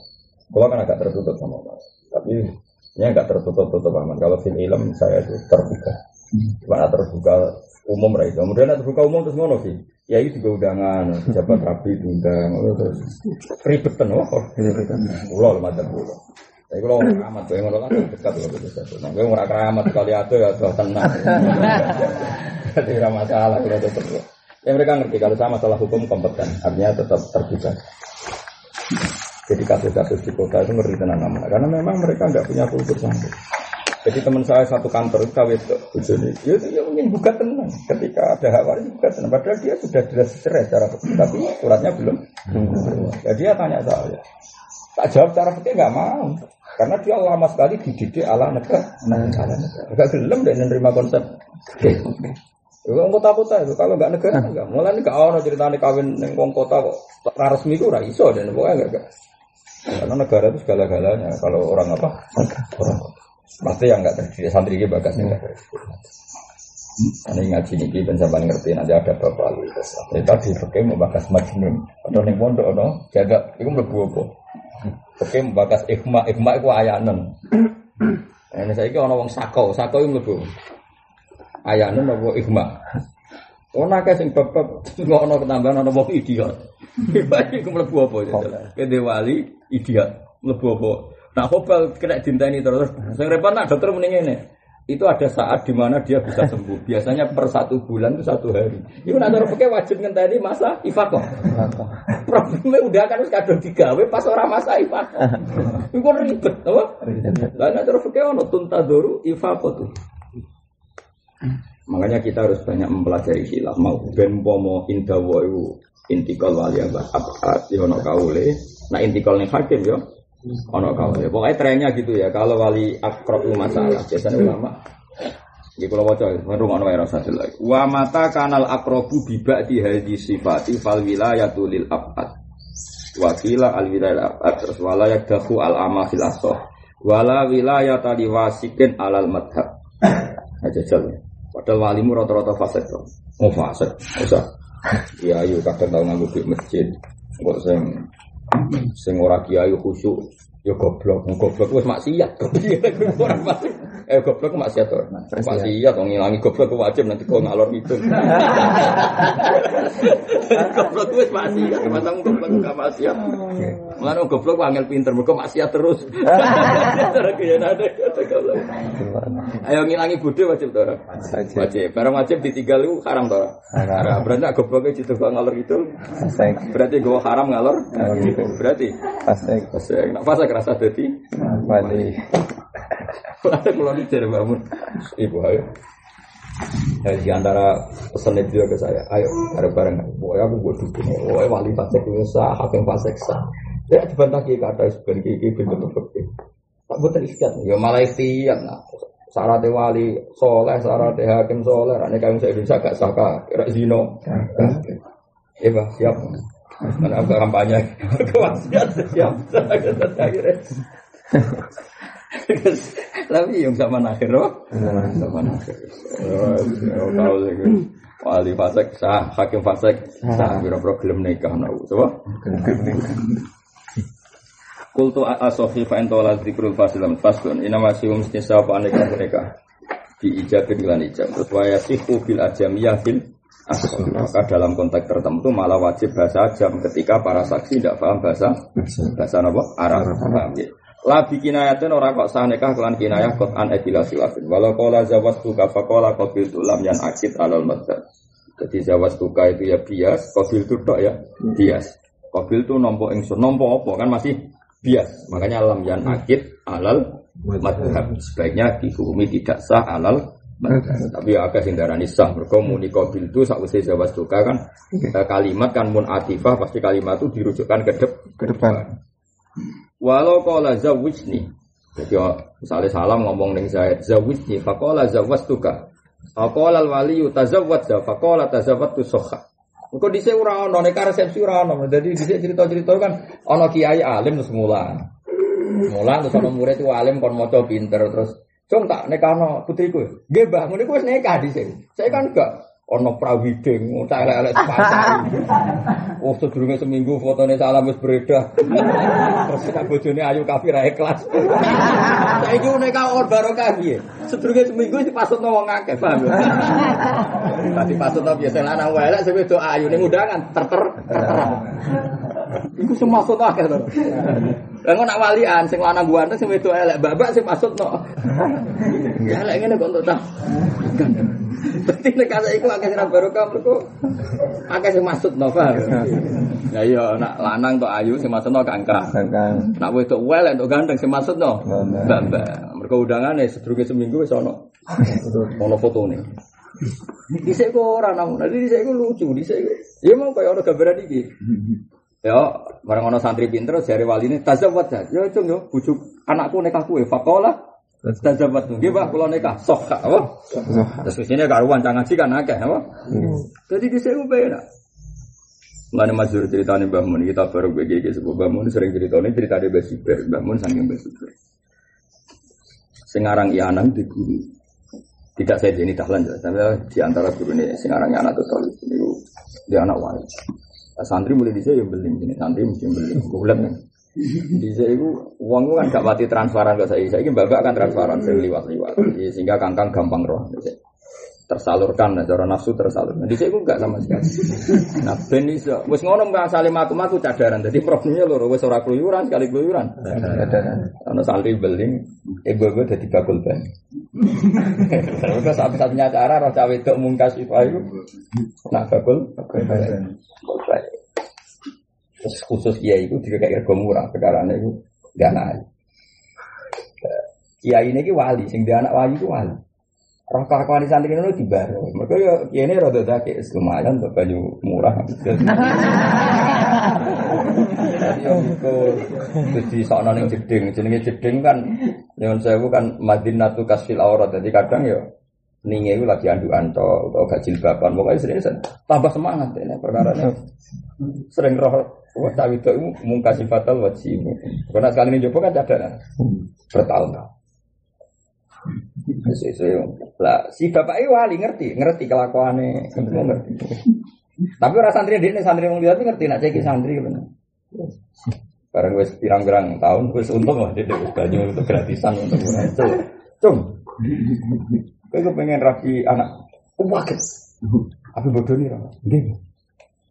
Kalau kan agak tertutup sama Umar, tapi ini agak tertutup-tutup aman. Kalau film ilm saya itu terbuka, cuma terbuka umum lah itu. Kemudian terbuka umum terus ngono sih. Ya itu juga undangan, jabat rapi diundang, terus ribet kan, oh, pulau macam pulau. Tapi kalau orang keramat, yang orang kan dekat loh itu satu. Nah, gue orang keramat kali ada ya sudah tenang. Jadi tidak masalah kalau tetap. Ya mereka ngerti kalau sama masalah hukum kompeten, artinya tetap terbuka. Jadi kasus-kasus di kota itu ngeri tenang namanya, karena memang mereka nggak punya kultur sampai. Jadi teman saya satu kantor kawin itu, jadi ya, ya mungkin buka tenang. Ketika ada hal ini buka tenang. Padahal dia sudah jelas cerai secara tapi suratnya belum. Ya dia tanya saya. Tak jawab secara fikih nggak mau. Karena dia lama sekali dididik ala negara. Nah, ala negara. Gak gelem deh menerima konsep. Kalau kota-kota itu kalau nggak negara nggak. Mulai nggak orang ceritanya kawin neng kota kok resmi itu udah iso dan pokoknya nggak. Karena negara itu segala-galanya. Kalau orang apa? Orang Pasti yang nggak terjadi santri ini bagas nih. Ini ngaji kita bisa paling ngerti nanti ada bapak lu. Jadi tadi pakai mau bakas majnun atau nih pondok no jaga itu melebu apa? Pakai mau bakas ikhma ikhma itu ayanan. Ini saya orang wong sako sako itu melebu ayanan apa ikhma. Oh nak sing bapak nggak ono ketambahan ono wong idiot. Iku mlebu apa? Kede wali idiot mlebu apa? Nah, hobal kena ini terus. Sing repot nak dokter mending ini. Itu ada saat di mana dia bisa sembuh. Biasanya per satu bulan itu satu hari. Itu nak terus pakai wajib ngenteni masa ifakoh. Problemnya udah kan kadang digawe pas orang masa ifakoh. Itu ribet, apa? Lah nak terus pakai ono tuntadoru ifakoh tuh. Makanya kita harus banyak mempelajari hilaf. Mau ben pomo indawa intikal wali abad abad yono kaule. Nah intikal nih hakim yo ono kawal ya. Pokoknya trennya gitu ya. Kalau wali akrab masalah, biasanya ulama. Di kalau wajah, merungok no era satu lagi. Wa mata kanal akrobu bibak di hadis sifati fal wilayatu lil abad. Wakila al wilayah abad terus walayak dahu al ama fil asoh. Wala wilayah tadi wasikin alal madhab. Aja jalan. Padahal walimu rata-rata fasik. Oh fasik, usah. Ya, yuk kadang tahu di masjid. Kok sing Sing ora kiai khusyuk ya goblok, goblok wis maksiat. Ora maksiat. Eh goblok maksiat to. Maksiat wong ngilangi goblok wajib nanti kok ngalor itu. Goblok wis maksiat, matang goblok gak maksiat. Mulane goblok angel pinter mergo maksiat terus. Ayo ngilangi bodho wajib to? Wajib. Barang wajib ditinggal iku haram to? Haram. Berarti gobloknya jitu ngalor itu. Berarti gue haram ngalor. Berarti Fasek. Fasek. Nak fasek rasa dadi. Wali. Ada kalau dicari bangun. Ibu ayo. Ya, di antara pesan itu ke saya, ayo bareng-bareng. Pokoknya aku buat dukung. Pokoknya wali fasek sah, hakim fasek sah. Ya dibantah kiki kata sebagai kiki bentuk bentuk. Tak buat ikhtiar. Ya malah ikhtiar. Nah, syarat wali soleh, syarat hakim soleh. Ini kami saya Indonesia gak sah kira zino. Iya, siap. Mana aku kampanye kewasiat siap akhirnya. Tapi yang sama akhir loh, sama akhir. Tahu sih wali fasek sah, hakim fasek sah, biro problem nikah nau, coba. Kultu asofi fa entola zikrul fasilam. Fasun ina masih mesti sapa nikah nikah di ijabin lan ijab. Terus waya sihu bil ajamiyah fil maka dalam konteks tertentu malah wajib bahasa ajam ketika para saksi tidak paham bahasa bahasa. apa? Arab. Paham ya Labi kinayatin orang kok sah nikah kelan kinayah kot an edila silafin. Walau kola zawas tuka fakola kobil tulam yang akid alal madzhab. Jadi zawas tuka itu ya bias, kobil itu tok ya bias. Kobil itu nompo ingsun, nompo apa kan masih bias. Makanya lam yang akid alal madhab. Sebaiknya dihukumi tidak sah alal tapi ya agak sing darani sah mergo muni qabil itu sakwise jawas duka kan kalimat kan mun atifah pasti kalimat itu dirujukkan ke, ke depan. Walau qala zawwijni. Jadi oh, misalnya salam ngomong ning Zaid, zawwijni faqala zawwastuka. Faqala al-wali tazawwad faqala tazawwadtu sokha. Engko dhisik ora ana nek resepsi ora ana. Dadi dhisik cerita-cerita kan ana kiai alim terus mulan. Mulan terus ana murid itu alim kon maca pinter terus Cung tak nekano putriku. Nggih, Mbah, ngene ku wis nekah dhisik. Saya kan enggak ono prawiding, tak elek-elek pasar. Oh, sedurunge seminggu fotone salam wis beredar. Terus nek bojone ayu kafir ae kelas. Saiki nek or barokah piye? Sedurunge seminggu dipasutno wong akeh, paham ya? Tadi pasutno biasa lanang wae lek sing wedok ayu ning undangan terter. Iku sing maksud akeh to. Lah nak walian sing lanang ganteng sing wedok elek babak sing maksudno. Ya elek ngene kok entuk ta. Berarti nek kaya iku akeh sing barokah mergo akeh sing maksud no paham. Ya iya nak lanang tok ayu sing maksudno kangkang. Kangkang. Nak wedok wel entuk ganteng sing maksudno mbak-mbak. Mergo undangane sedurunge seminggu wis ono. Ono fotone. Dhisik kok ora namun. Dhisik iku lucu, dhisik. Ya mau kaya ono gambaran iki. Ya, bareng ono santri pinter jare waline tazawwad. Ya cung yo bujuk anakku nikah kuwe faqala Tajabat tuh, gimana kalau nikah sok apa? Terus sini karuan jangan ngaji kan akeh apa? Jadi di sini beda. Mana masuk cerita nih Mbah Mun kita baru BGG sebuah Mbah Mun sering cerita ini cerita dia besiber Mbah Mun saking besiber. Sengarang Ianang di guru. Tidak saya ini dahlan tapi di antara guru ini Sengarang Ianang tuh tahu ini dia anak wali. Santri mulai di sini yang beli ini santri mesti beli. Bulan nih. Bisa itu uang kan gak mati transferan ke saya. Saya ini bapak kan transferan sering liwat-liwat. Sehingga kangkang gampang roh. Tersalurkan, nah, cara nafsu tersalurkan. Di saya gak sama sekali. Nah, ben iso. Wes ngono mbak salim aku cadaran. Jadi problemnya loro wes ora keluyuran sekali keluyuran. Karena santri beling, ibu-ibu jadi bakul ben. Terus satu-satunya cara roh cawe itu mungkas itu ayu. Nah bakul. Terus khusus kiai itu juga kayak rego murah, perkara itu gak naik. Kiai ini wali, sing dia anak wali itu wali. Roh kelakuan santri itu di baru. Mereka ya ini rada dake, lumayan untuk baju murah. Jadi terus di sana yang jeding, jenenge jeding kan, yang saya kan Madinatu Kasfil Aurat. Jadi kadang ya ninge itu lagi andu anto atau gak jilbaban pokoknya sering tambah semangat ini perkara ini sering roh wah cawi itu mungkasi fatal wajib karena sekali ini coba kan ada bertahun-tahun lah si bapak itu wali ngerti ngerti kelakuannya ngerti tapi orang santri dia santri mau lihat ngerti nak cek santri benar bareng wes pirang-pirang tahun wes untung lah dia wes baju untuk gratisan untuk itu cung Kowe pengen rapi anak. Wakil. Apa bodoh nih orang? Gini.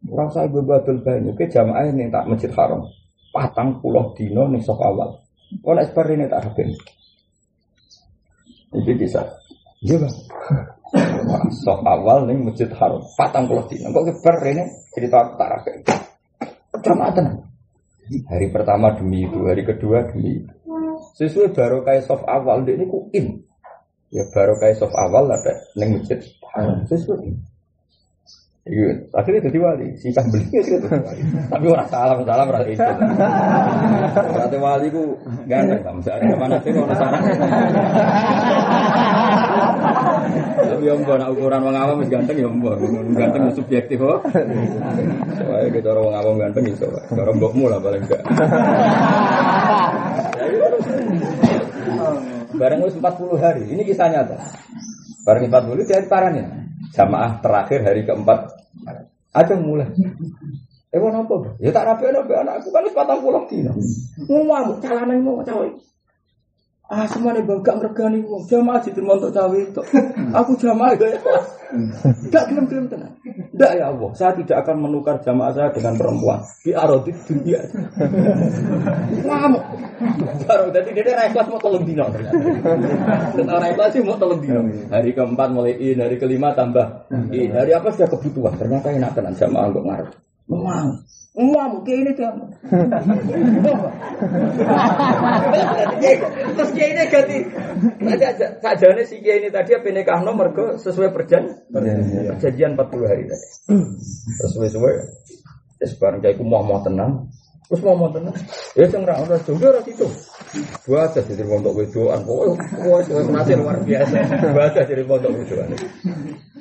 Orang saya bebatul banyak ke jamaah yang tak masjid haram. Patang pulau dino nih sok awal. Kau nak seperti ini tak rapi. Jadi bisa. Iya bang. Sok awal nih masjid haram. Patang pulau dino. Kok keper ini cerita tak rapi. Jamaah tenang. Hari pertama demi itu, hari kedua demi itu. Sesuai baru kayak soft awal ini ku in. Ya baru kayak soft awal ada neng masjid haram sesuai. Iya, akhirnya jadi wali. Si cah beli ya wali. Tapi orang salam salam orang itu. Berarti wali ku ganteng. Misalnya ke mana sih kalau sarang. Tapi yang nak ukuran wong awam ganteng ya mbok. Ganteng subjektif kok. Soalnya kita orang wong awam ganteng iso. Cara mbokmu lah paling enggak. Bareng wis 40 hari. Ini kisah nyata. Bareng 40 jadi parahnya. Jamaah terakhir hari keempat. Aja mulai. Eh apa? Ya tak rapi rapi anakku kan wis 40 dino. Ngomong calanan mau cawe. Ah semua nih bangga ngergani wong jamaah di untuk cawe itu. Aku jamaah gak ikhlas. Gak gelem gelem tenang. Tidak ya Allah, saya tidak akan menukar jamaah saya dengan perempuan. Di arotit dunia. Ngamuk. Baru jadi dia ikhlas mau tolong dino. Dan orang ikhlas sih mau tolong dino. Hari keempat mulai in, hari kelima tambah in. Hari apa sudah kebutuhan? Ternyata enak tenan jamaah nggak ngarep. Memang. Wah, mungkin ini tuh. Terus kiai ini ganti. Tadi aja sajane si kiai ini tadi apa nikah nomor ke sesuai perjan perjanjian 40 hari tadi. Sesuai sesuai. Terus bareng kiai ku mau mau tenang. Terus mau monten, ya sing ra ono jomblo ora itu. Buat jadi pondok wedoan, pokoknya wes masih luar biasa. Buat jadi pondok wedoan.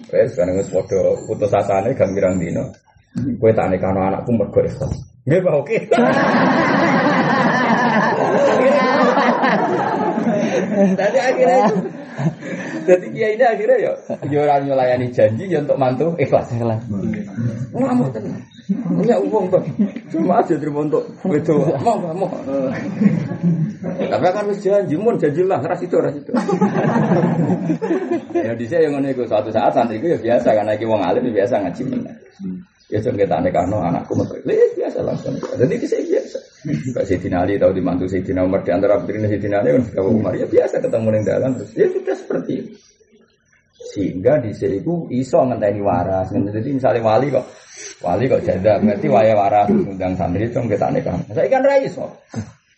Wes sekarang wes foto putus asane gambirang dino. Kue tak nikah anakku mergo ikhlas. Nggih, Pak, oke. Tadi akhirnya itu jadi dia ini akhirnya ya, ya orang nyelayani janji ya untuk mantu ikhlas. Ikhlas. Ngamuk tenang. Punya uang bang, cuma aja terima untuk itu. Mau nggak mau. Tapi kan harus janji, mau janji lah, ras itu ras itu. ya di saya yang ngono suatu saat santri itu ya biasa karena iki wong alim ya biasa ngaji. Ya jangan kita nekano anakku metu. Ya biasa langsung. Jadi di saya biasa. Kak Sayyidina Ali tahu dimantu Sayyidina Umar di antara putri Sayyidina Ali kan Umar ya biasa ketemu di dalam terus ya sudah seperti itu. Sehingga di sini itu iso ngenteni waras. Jadi misalnya wali kok wali kok janda berarti waya waras undang santri itu kita nikah. Saya kan rai so.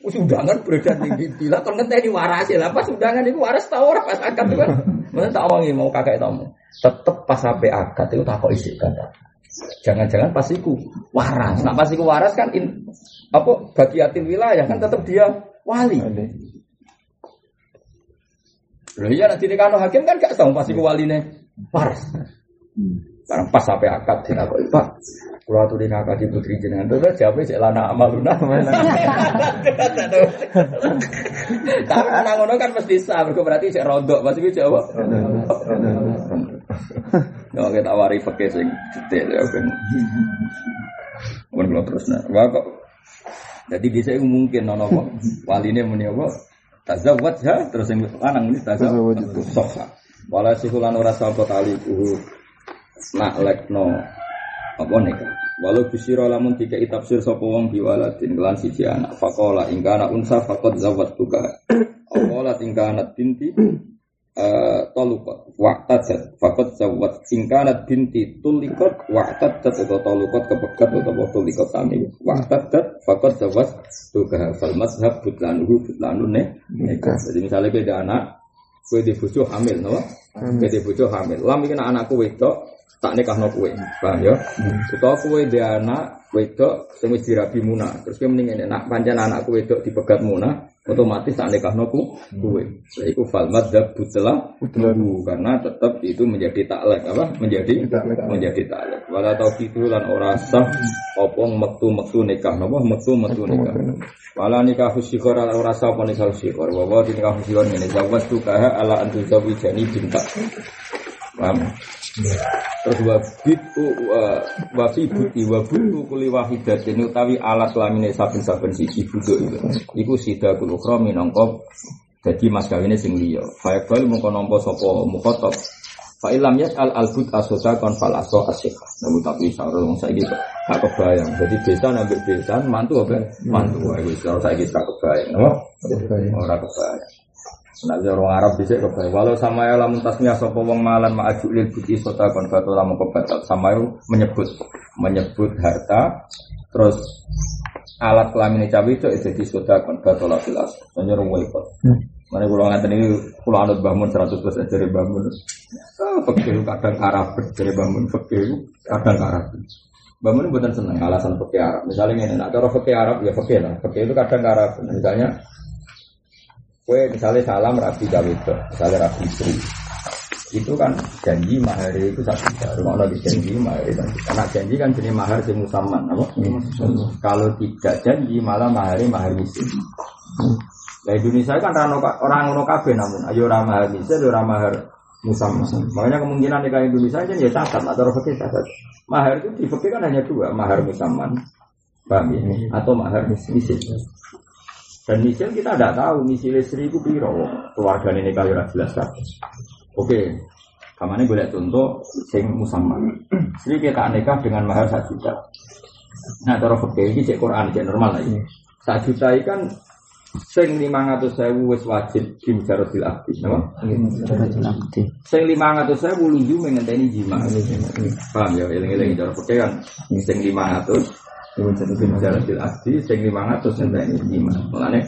Undangan beredar di bila kan ngenteni waras ya. Pas undangan itu waras tahu orang pas akad itu kan. Mana tak wangi mau kakek tamu. Tetep pas sampai akad itu tak kok isi kata. Jangan-jangan pasiku waras. Nah pasiku waras kan in, apa bagiatin wilayah kan tetap dia wali. Loh iya nanti di kano hakim kan gak tahu pasti waline waras. Sekarang pas sampai akad tidak kok pak. Kalau tuh di akad di putri jenengan tuh siapa sih lana amaluna Tapi anak ngono kan mesti sah, berarti cek rodok pasti jawab. Nggak kita wari pakai sing detail ya kan. Mungkin terus nah, wah kok jadi di saya mungkin nono kok waline muni apa? Tazawwaj ya terus yang lanang ini tazawwaj sofa. Wala sihulan ora sapa tali uhu nak lekno apa nikah. Walau bisiro lamun tiga itafsir sapa wong biwaladin kelan siji anak. Fakola ingkana unsa fakot zawat tuka. Akola tingkana binti Eh, tolukot waktajat fakot zawat singkanat binti tulikot waktajat atau tolukot kepegat atau tulikot sami waktajat fakot zawat tuga fal mazhab butlanuhu butlanu ne jadi misalnya beda anak kue di bujo hamil no? Kue di bujo hamil. Lam ini anakku wedok tak nikah no kue paham ya atau kue dia anak wedok sing wis dirabi muna terus kue mendingin nak panjang anakku wedok dipegat muna otomatis tak nikah noku kue. Nah, itu fal madzhab butlah karena tetap itu menjadi taklek apa? Menjadi menjadi taklek. Wala itu lan ora sah opong metu metu nikah napa metu metu nikah. Wala nikah fusikor ala ora sah apa nikah fusikor. Wa wa nikah fusikor ngene zawas tukaha ala antu zawijani binta. Paham? Terus wabitu wafi buti wabutu kuli wahidatin utawi alat lamine saben-saben siji buduk itu. Iku sida kulukhra minangka dadi mas kawine sing liya. Fa'ibal mengko nampa sapa mukhatab. Fa ilam al albut asota kon fal aso asyikha. Namun tapi saur wong saiki gak kebayang. Jadi desa nambah desa mantu apa? Mantu. Wis saiki gak kebayang. Ora kebayang. Nah, orang Arab bisa kebaik. Walau sama ya lamun tasnya sopo wong malan ma'aju lil buti sota kon batu lamun kebatal. Sama itu menyebut menyebut harta terus alat kelamin cawe itu jadi sota kon batu lafil as. Menyeru ikut. Mana pulau ngatain ini pulau anut bangun seratus persen dari bangun. Fakir kadang Arab dari bangun fakir kadang Arab. Bangun bukan seneng alasan fakir Arab. Misalnya ini, nak cara fakir Arab ya fakir lah. Fakir itu kadang Arab. Misalnya Kue misalnya salam rabi itu, misalnya rabi istri. Itu kan janji mahar itu satu juta. Rumah lagi janji mahar itu. Karena janji kan jenis mahar si musaman, apa? Kalau tidak janji malah mahar mahar miskin. Nah Indonesia kan orang orang kafe namun ayo orang mahar miskin, orang mahar musaman. Makanya kemungkinan nikah Indonesia kan ya catat atau fakir catat. Mahar itu di fakir kan hanya dua, mahar musaman, paham ya? Atau mahar miskin. Dan misil kita tidak tahu misil istri itu piro keluarga ini kalau jelas kan. Oke, kamarnya boleh contoh sing musamman. Istri kita nikah dengan mahar satu juta. Nah, taruh fakir ini cek Quran, cek normal lagi. Satu juta ini kan sing ratus sewu wes wajib kim jarosil aktif, nama? Sing 500 sewu mengenai ini jima. Iya, iya, iya. Paham ya, eling-eling cara fakir kan. Sing 500 Diwujud bin jalatil asli Sing liwangat terus lain ini iman Mulanya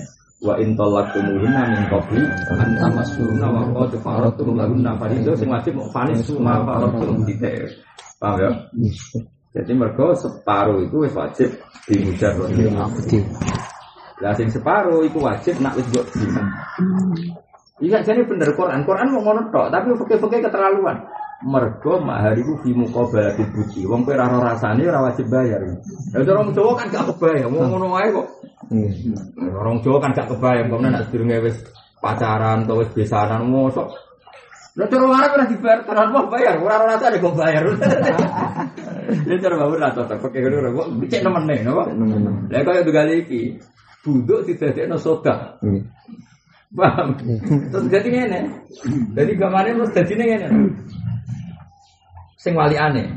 Wa intolak kumuhina min kopi Antamas surna wa kodu farotum laguna faridu Sing wajib fanis suma di Tidak Paham ya? Jadi mereka separuh itu wajib dimujar iya, Lah sing separuh itu wajib nak wis mbok Iya jadi bener Quran. Quran mau ngono tapi fakih-fakih keterlaluan. Mergo mahar iku fi muqabalati budi. Wong kowe ora ora rasane ora wajib bayar. Lah orang Jawa kan gak kebayang, wong ngono wae kok. Orang Jawa kan gak kebayang, kok nek sedurunge wis pacaran atau wis besanan mosok. Lah cara Arab ora dibayar, tenan wah bayar, ora ora rasane kok bayar. Ya cara bawa ora cocok, pakai ngono kok dicek nemene, napa? Lah kaya dugal iki, buduk didadekno soda. Paham? Terus jadi ngene. Jadi gamane terus jadi ngene. Sing wali aneh.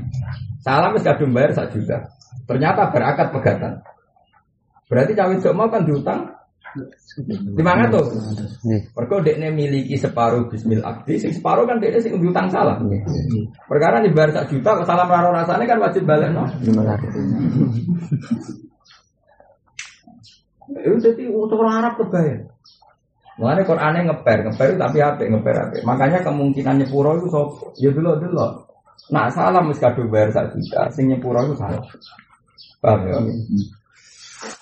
Salam wis kadung bayar sak juta. Ternyata berakad pegatan. Berarti cawe mau kan diutang lima. Nggih. Mergo dekne miliki separuh bismil akdi, sing separuh kan dekne sing diutang salah. Perkara dibayar sak juta kok salam raro rasane kan wajib balik no. Itu jadi untuk orang Arab kebayar. Mulane Qur'ane ngeper, ngeper tapi apa? Ngeper apa? Makanya kemungkinan nyepuro itu sop, ya dulu dulu. Nak salam wis kadung bayar sak juta, sing nyepuro itu salah. Paham ya?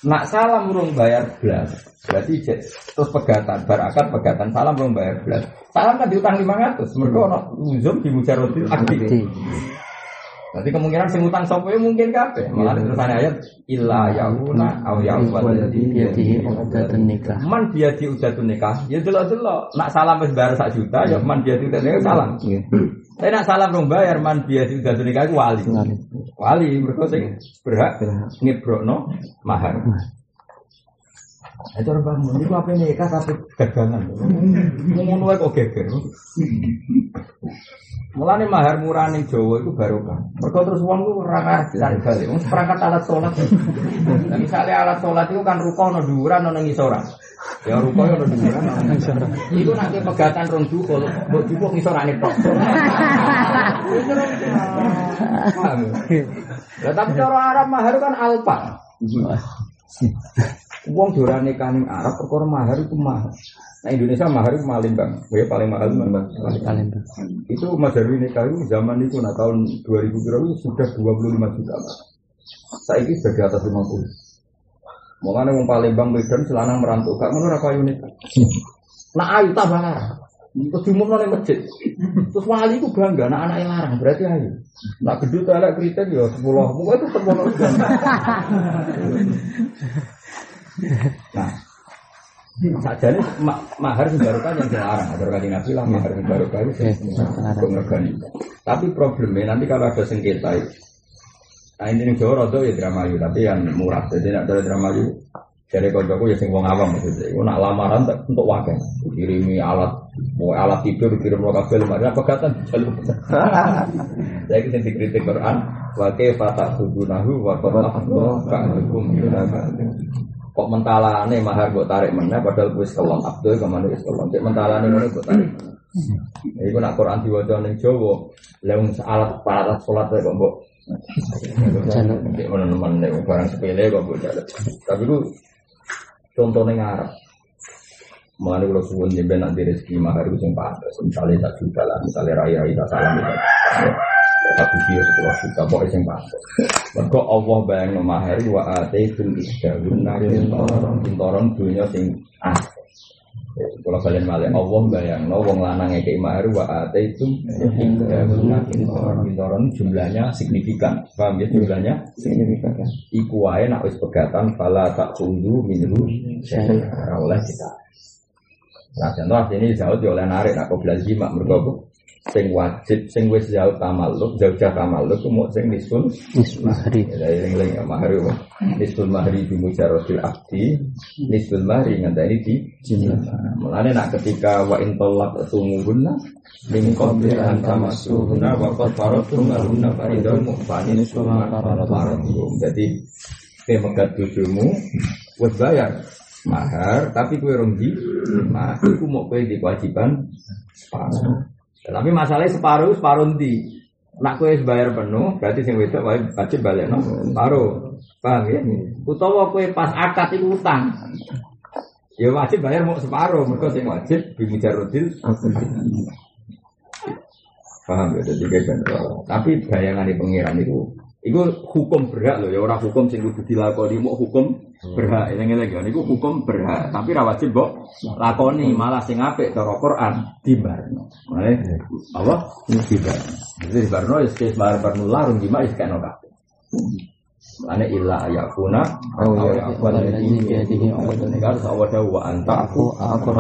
Nak salam urung bayar belas, berarti jet- terus pegatan, barakat pegatan salam urung bayar belas. Salam kan diutang 500, mereka ono uzum di mujarotil aktif. Abdi. Berarti kemungkinan sing utang sapa ya mungkin kabeh. Malah terusan ayat illa yauna au yaubal ladzi Yadihi uqdatun nikah. Man biadi udatun nikah, ya delok-delok. Nak salam wis bayar sak juta, ya man udatun nikah salam. Tapi nak salam rong bayar man biadi udatun nikah iku wali. Wali. Mergo sing berhak ngebrokno mahar. Itu orang bangun, itu apa nikah tapi gagangan. Ngono wae kok geger. Mulane mahar murah ning Jawa itu barokah. Mergo terus wong ku ora ngerti balik. Wong perangkat alat. Nah, misalnya alat salat itu kan ruko ono dhuwuran ono ngisoran. Ya ruko ono dhuwuran ono ngisoran. Iku nek ke pegatan rong dukul, mbok jupuk ngisorane tok. Ya? Lah tapi cara Arab mahar kan alpa. Wong doran nikah ning Arab perkara mahar itu mahal. Nah Indonesia mahar itu paling bang, ya paling mahal tuh. Itu Mas Darwi nikah itu zaman itu nah tahun 2000 berapa itu sudah 25 juta. Saya ini sudah di atas 50. Mulane wong Palembang Medan selanang merantau gak ngono ora payu nikah. Nah ayu tambah larang. Terus diumumno ning masjid. Terus wali itu bangga, nah anaknya larang berarti ayu. Nah gedut elek kritik ya 10. Pokoknya itu 10. Nah, saja nih ma mahar sing barokah yang dilarang. Ada kan nabi lah mahar sing barokah itu ngregani. Tapi problemnya nanti kalau ada sengketa itu, nah ini Jawa rodo ya dramayu, tapi yang murah. Jadi nak ada dramayu, jadi koncoku ya sing wong awam maksudnya. Aku nak lamaran untuk wakil, kirimi alat, mau alat tidur kirim lo kabel, mana pegatan jalur. Saya kisah dikritik Quran, fatah subunahu, wakil Allah, ka'alukum, kok mentalane mahar mbok tarik meneh padahal wis kelon Abdul ke mana wis kelon cek mentalane ngono mbok tarik iku nak Quran diwaca ning Jawa lha wong alat alat salat kok mbok Jaluk. Cek ngono nemen nek barang sepele kok mbok jaluk tapi ku contoh ning Arab Mengenai kalau suwun jemben nanti rezeki mahar itu pantas. Misalnya tak juta lah, misalnya raya raya salam itu. Satu dia sepuluh juta, pokoknya pantas. Mereka Allah bayang mahar wa ate tum isdahun kintoron kintoron dunia sing ah. Kalau kalian malah Allah bayang no wong lanang ngekei mahar wa ate tum isdahun kintoron jumlahnya signifikan. Paham ya jumlahnya? Signifikan. Iku wae nak wis pegatan fala tak kundu minhu syai'a oleh kita. Nah, contoh ini jauh oleh narik nak kau belajar mereka apa? Sing wajib, sing wis jauh tamaluk, jauh jauh tamaluk, mau sing nisun Mahari. dari yang lain mahari apa? Nisbul mahri di mujarotil abdi, nisbul mahri ngenteni di jimlah. Mulane nak ketika wa in tolak sumuhunna min qabli an tamassuhunna wa qad faradtum lahunna faridatan mu'fanin summa faradtum. Jadi kowe megat bojomu wis bayar mahar tapi kowe rong di mah iku mau kowe di kewajiban separuh. Tapi masalahnya separuh separuh di Nak wis bayar penuh, berarti sing wedok wajib balik no separuh. Paham ya? Utawa kowe pas akad iku utang. Ya wajib bayar mau separuh, mereka sing wajib bimujarudil Paham ya? Jadi kayak gitu. Tapi bayangan di pengiran itu Iku hukum berhak loh ya orang hukum sing kudu dilakoni mau hukum berhak kan iku hukum berhak tapi ra wajib mbok lakoni malah sing apik cara Quran dibarno. Mulai apa? Dibarno. Jadi dibarno ya bar barno larung jima wis kena kabeh. Ane illa ayakuna Oh, au iya. yakuna kan wa anta Aku aku.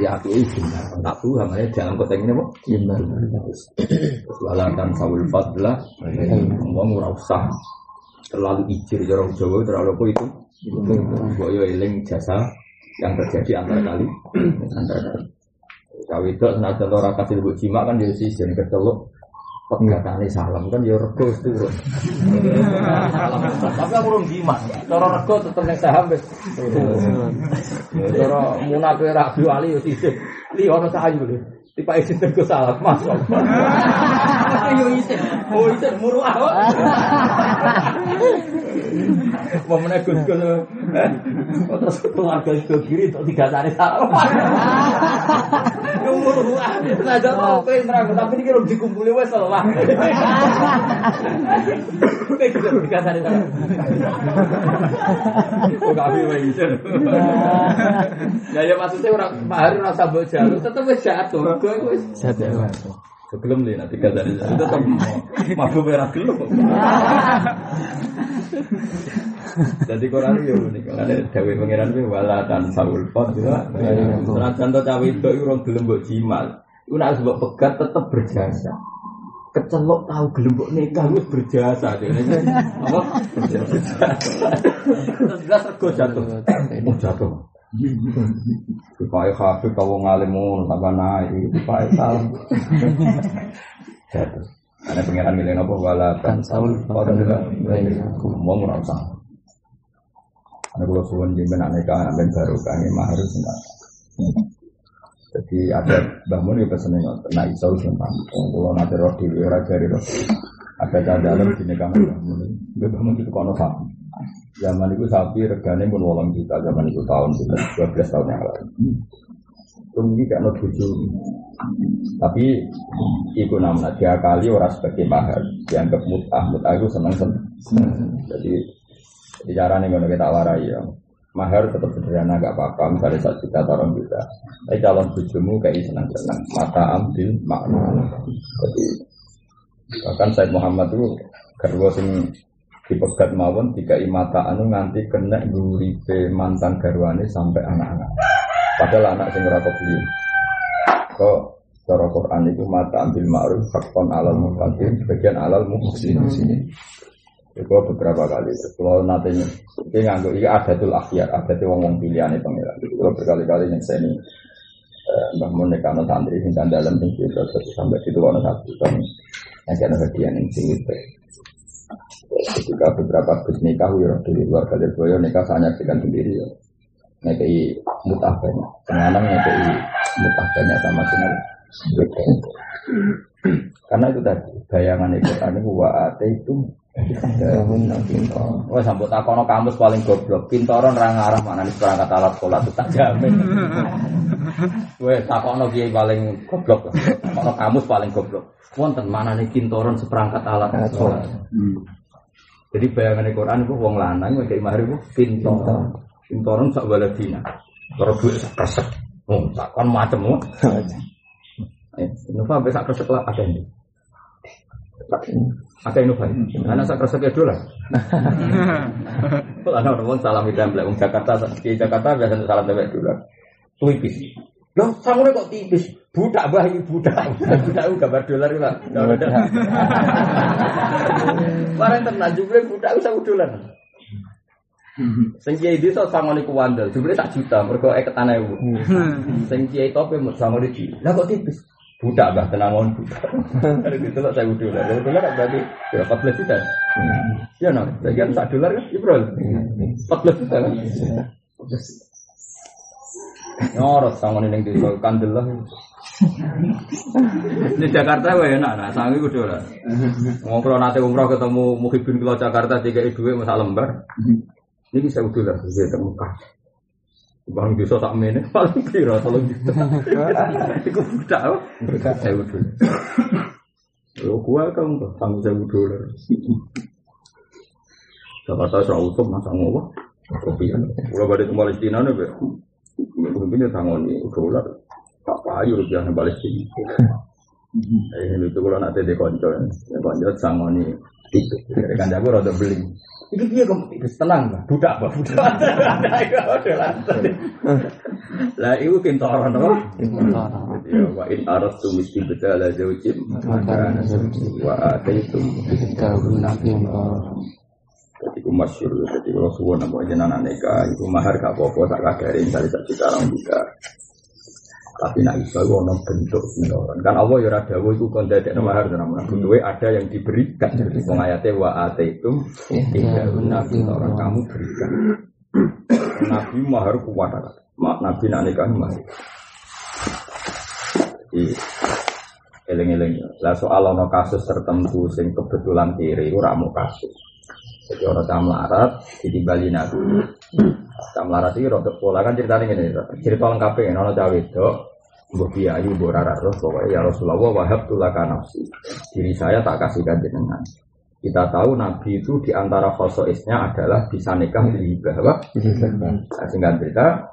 Ya aku izin tak tuh namanya dalam konteks ini kok Jimbar. walakan sawul fadlah. Ngomong ora usah. Terlalu ijir jorong Jawa terlalu apa itu? Boyo eling jasa yang terjadi antara kali. Antara kali. Itu senajan ora kasih buat jima kan dia sih jadi kecelok pegatane salam kan ya rego turun. Tapi aku belum jima. Cara rego tetep ning saham wis. Cara munat kowe ra Abdul Ali yo sisih. Li ono sayu lho. Tiba izin tergo salam Mas. Yo izin. Oh izin muruah. Mau. Kok terus keluarga itu kiri untuk tiga hari. Nah, jatuh kowe nerang tapi iki rung dikumpuli. Kowe juga tiga hari gak bisa izin. Ya ya maksudnya orang Pak Hari rasa mbok jalur tetep wis jatuh. Mergo iku wis Satu. Gelem nih nanti dia itu tetap mabuk merah gelem. Jadi Quran yo unik. Ada Dewi Pangeran itu wala dan saul pot juga. Senajan to cawe itu urung gelem mbok jimal. Iku nek mbok pegat tetep berjasa. Kecelok tahu gelem mbok nikah wis berjasa dene. Apa? Berjasa. Terus jelas rego jatuh. Oh jatuh. Supaya kabeh kau ngalim ngono tambah naik, supaya salam. Jatuh. Ada pengiran milih apa wala kan saul orang juga mau usah. Ada kalau suwon jemben anak nikah ben baru kami mahar enggak. Jadi ada bangun ya pesen ngoten. Nah iso wis nang. Kalau nanti roh di ora jari roh. Ada dalam di nikah bangun. Bangun itu kono sapi. Zaman itu sapi regane pun wolong juta. Zaman itu tahun kita 12 tahun yang lalu. Kemudian gak ada bojo. Tapi iku namanya dia kali orang sebagai mahar dianggap mutah mutah itu seneng seneng. Jadi jadi caranya ngono kita warai ya. Mahar tetap sederhana gak apa-apa misalnya satu juta atau orang. Tapi calon bojomu kayak seneng seneng. Mata ambil makna. Jadi bahkan Said Muhammad itu garwa sing dipegat mawon tiga imata anu nganti kena nguripe mantan garwane sampai anak-anak. Padahal anak sing ora kebeli. Kok cara Quran itu mata ambil ma'ruf hakon alal mufakin sebagian alal muslimin sini. Itu beberapa kali. Kalau nanti ini nganggo ini adatul akhyar, adatul wong wong pilihan itu berkali-kali yang saya ini Mbah Mun nekano santri sing dalam sing sampai itu ono satu tahun yang kena hadiah yang sing. Ketika beberapa bus nikah, ya dari luar kali boyo nikah saya nyaksikan sendiri ya. Ngekei mutah banyak, sengalang ngekei mutah banyak sama sekali. Karena itu tadi bayangan itu tadi wa itu Wah, sambut takono kampus paling goblok. Pintoron ra ngarah mana nih perangkat alat sekolah itu tak jamin. Wah, takono kiai paling goblok. Takono kampus paling goblok. Wonten mana nih pintoron seperangkat alat sekolah. Jadi bayangan Quran itu wong lanang kayak imah itu pintoron. Pintoron sak waladina. Kalau duit sak kresek. Oh, takon macam oh. Eh, Nova sampai sak kresek lah ada ini. Ada Nova. Anak sak kresek itu lah. Kalau anak orang salam template wong Jakarta, di Jakarta biasa salam template dulu. Tipis. Loh, sama kok tipis? Budak bayi budak. Budak itu gambar dolar itu lah. Barang tenan jumlah budak itu satu dolar. Sing kiai desa sangone ku wandel, jumlah tak juta, mergo eketan ewu. Sing kiai tope mut di. Lah kok tipis? Budak bah tenang on budak. Ada gitu lah saya dolar. Kalau dolar berarti berapa belas juta? Ya no, bagian sak dolar kan, Ibro. Empat belas juta kan? Nyorot sangone ning desa kandelah. Di Jakarta gue enak, nah sangi gue dolar. Ngobrol nanti umroh ketemu Muhibin kalau Jakarta tiga duit masa lembar. Ini bisa dolar, bisa termuka. Bang bisa tak mene paling piro tolong juta. Iku budak. Budak saya udah. Lo gua kan tanggung sewu dolar. Jakarta serau utuh masa ngopo? Kopi. Kalau balik ke Palestina nih. Mungkin dia sanggup nih, dolar, tak payu rupiah yang balik sini. Ini tuh kalau nanti dia konco, dia konco sanggup nih. Jadi kan rada beli. Itu dia kok tenang, budak apa budak? Lah, itu pintar orang Ya Wa in arat tuh mesti beda jauh cim. Wa ada itu kita gunakan. Jadi itu masyur jadi kalau suwon nama jenana neka itu mahar gak apa-apa tak kadari misalnya tak juta orang juga tapi nak iso itu ono bentuk pintoran kan Allah ya rada itu dadek mahar dan nama butuhe ada yang diberikan. Jadi wong ayate wa ataitum tidak benar pintoran kamu berikan. Nabi mahar kuat Nabi nak nikah mahar. Jadi eling-eling. Lah soal ono kasus tertentu sing kebetulan kiri itu ramu kasus. Jadi orang cam larat di Bali nabi. Cam larat itu rontok pola kan ceritanya gini. Cerita lengkapnya ono cawe itu. Mbok Kiai, Mbok Rara Roh, pokoknya ya Rasulullah wahab tulaka nafsi. Diri saya tak kasihkan jenengan. Kita tahu Nabi itu di antara khosoisnya adalah bisa nikah di bahwa singkat cerita,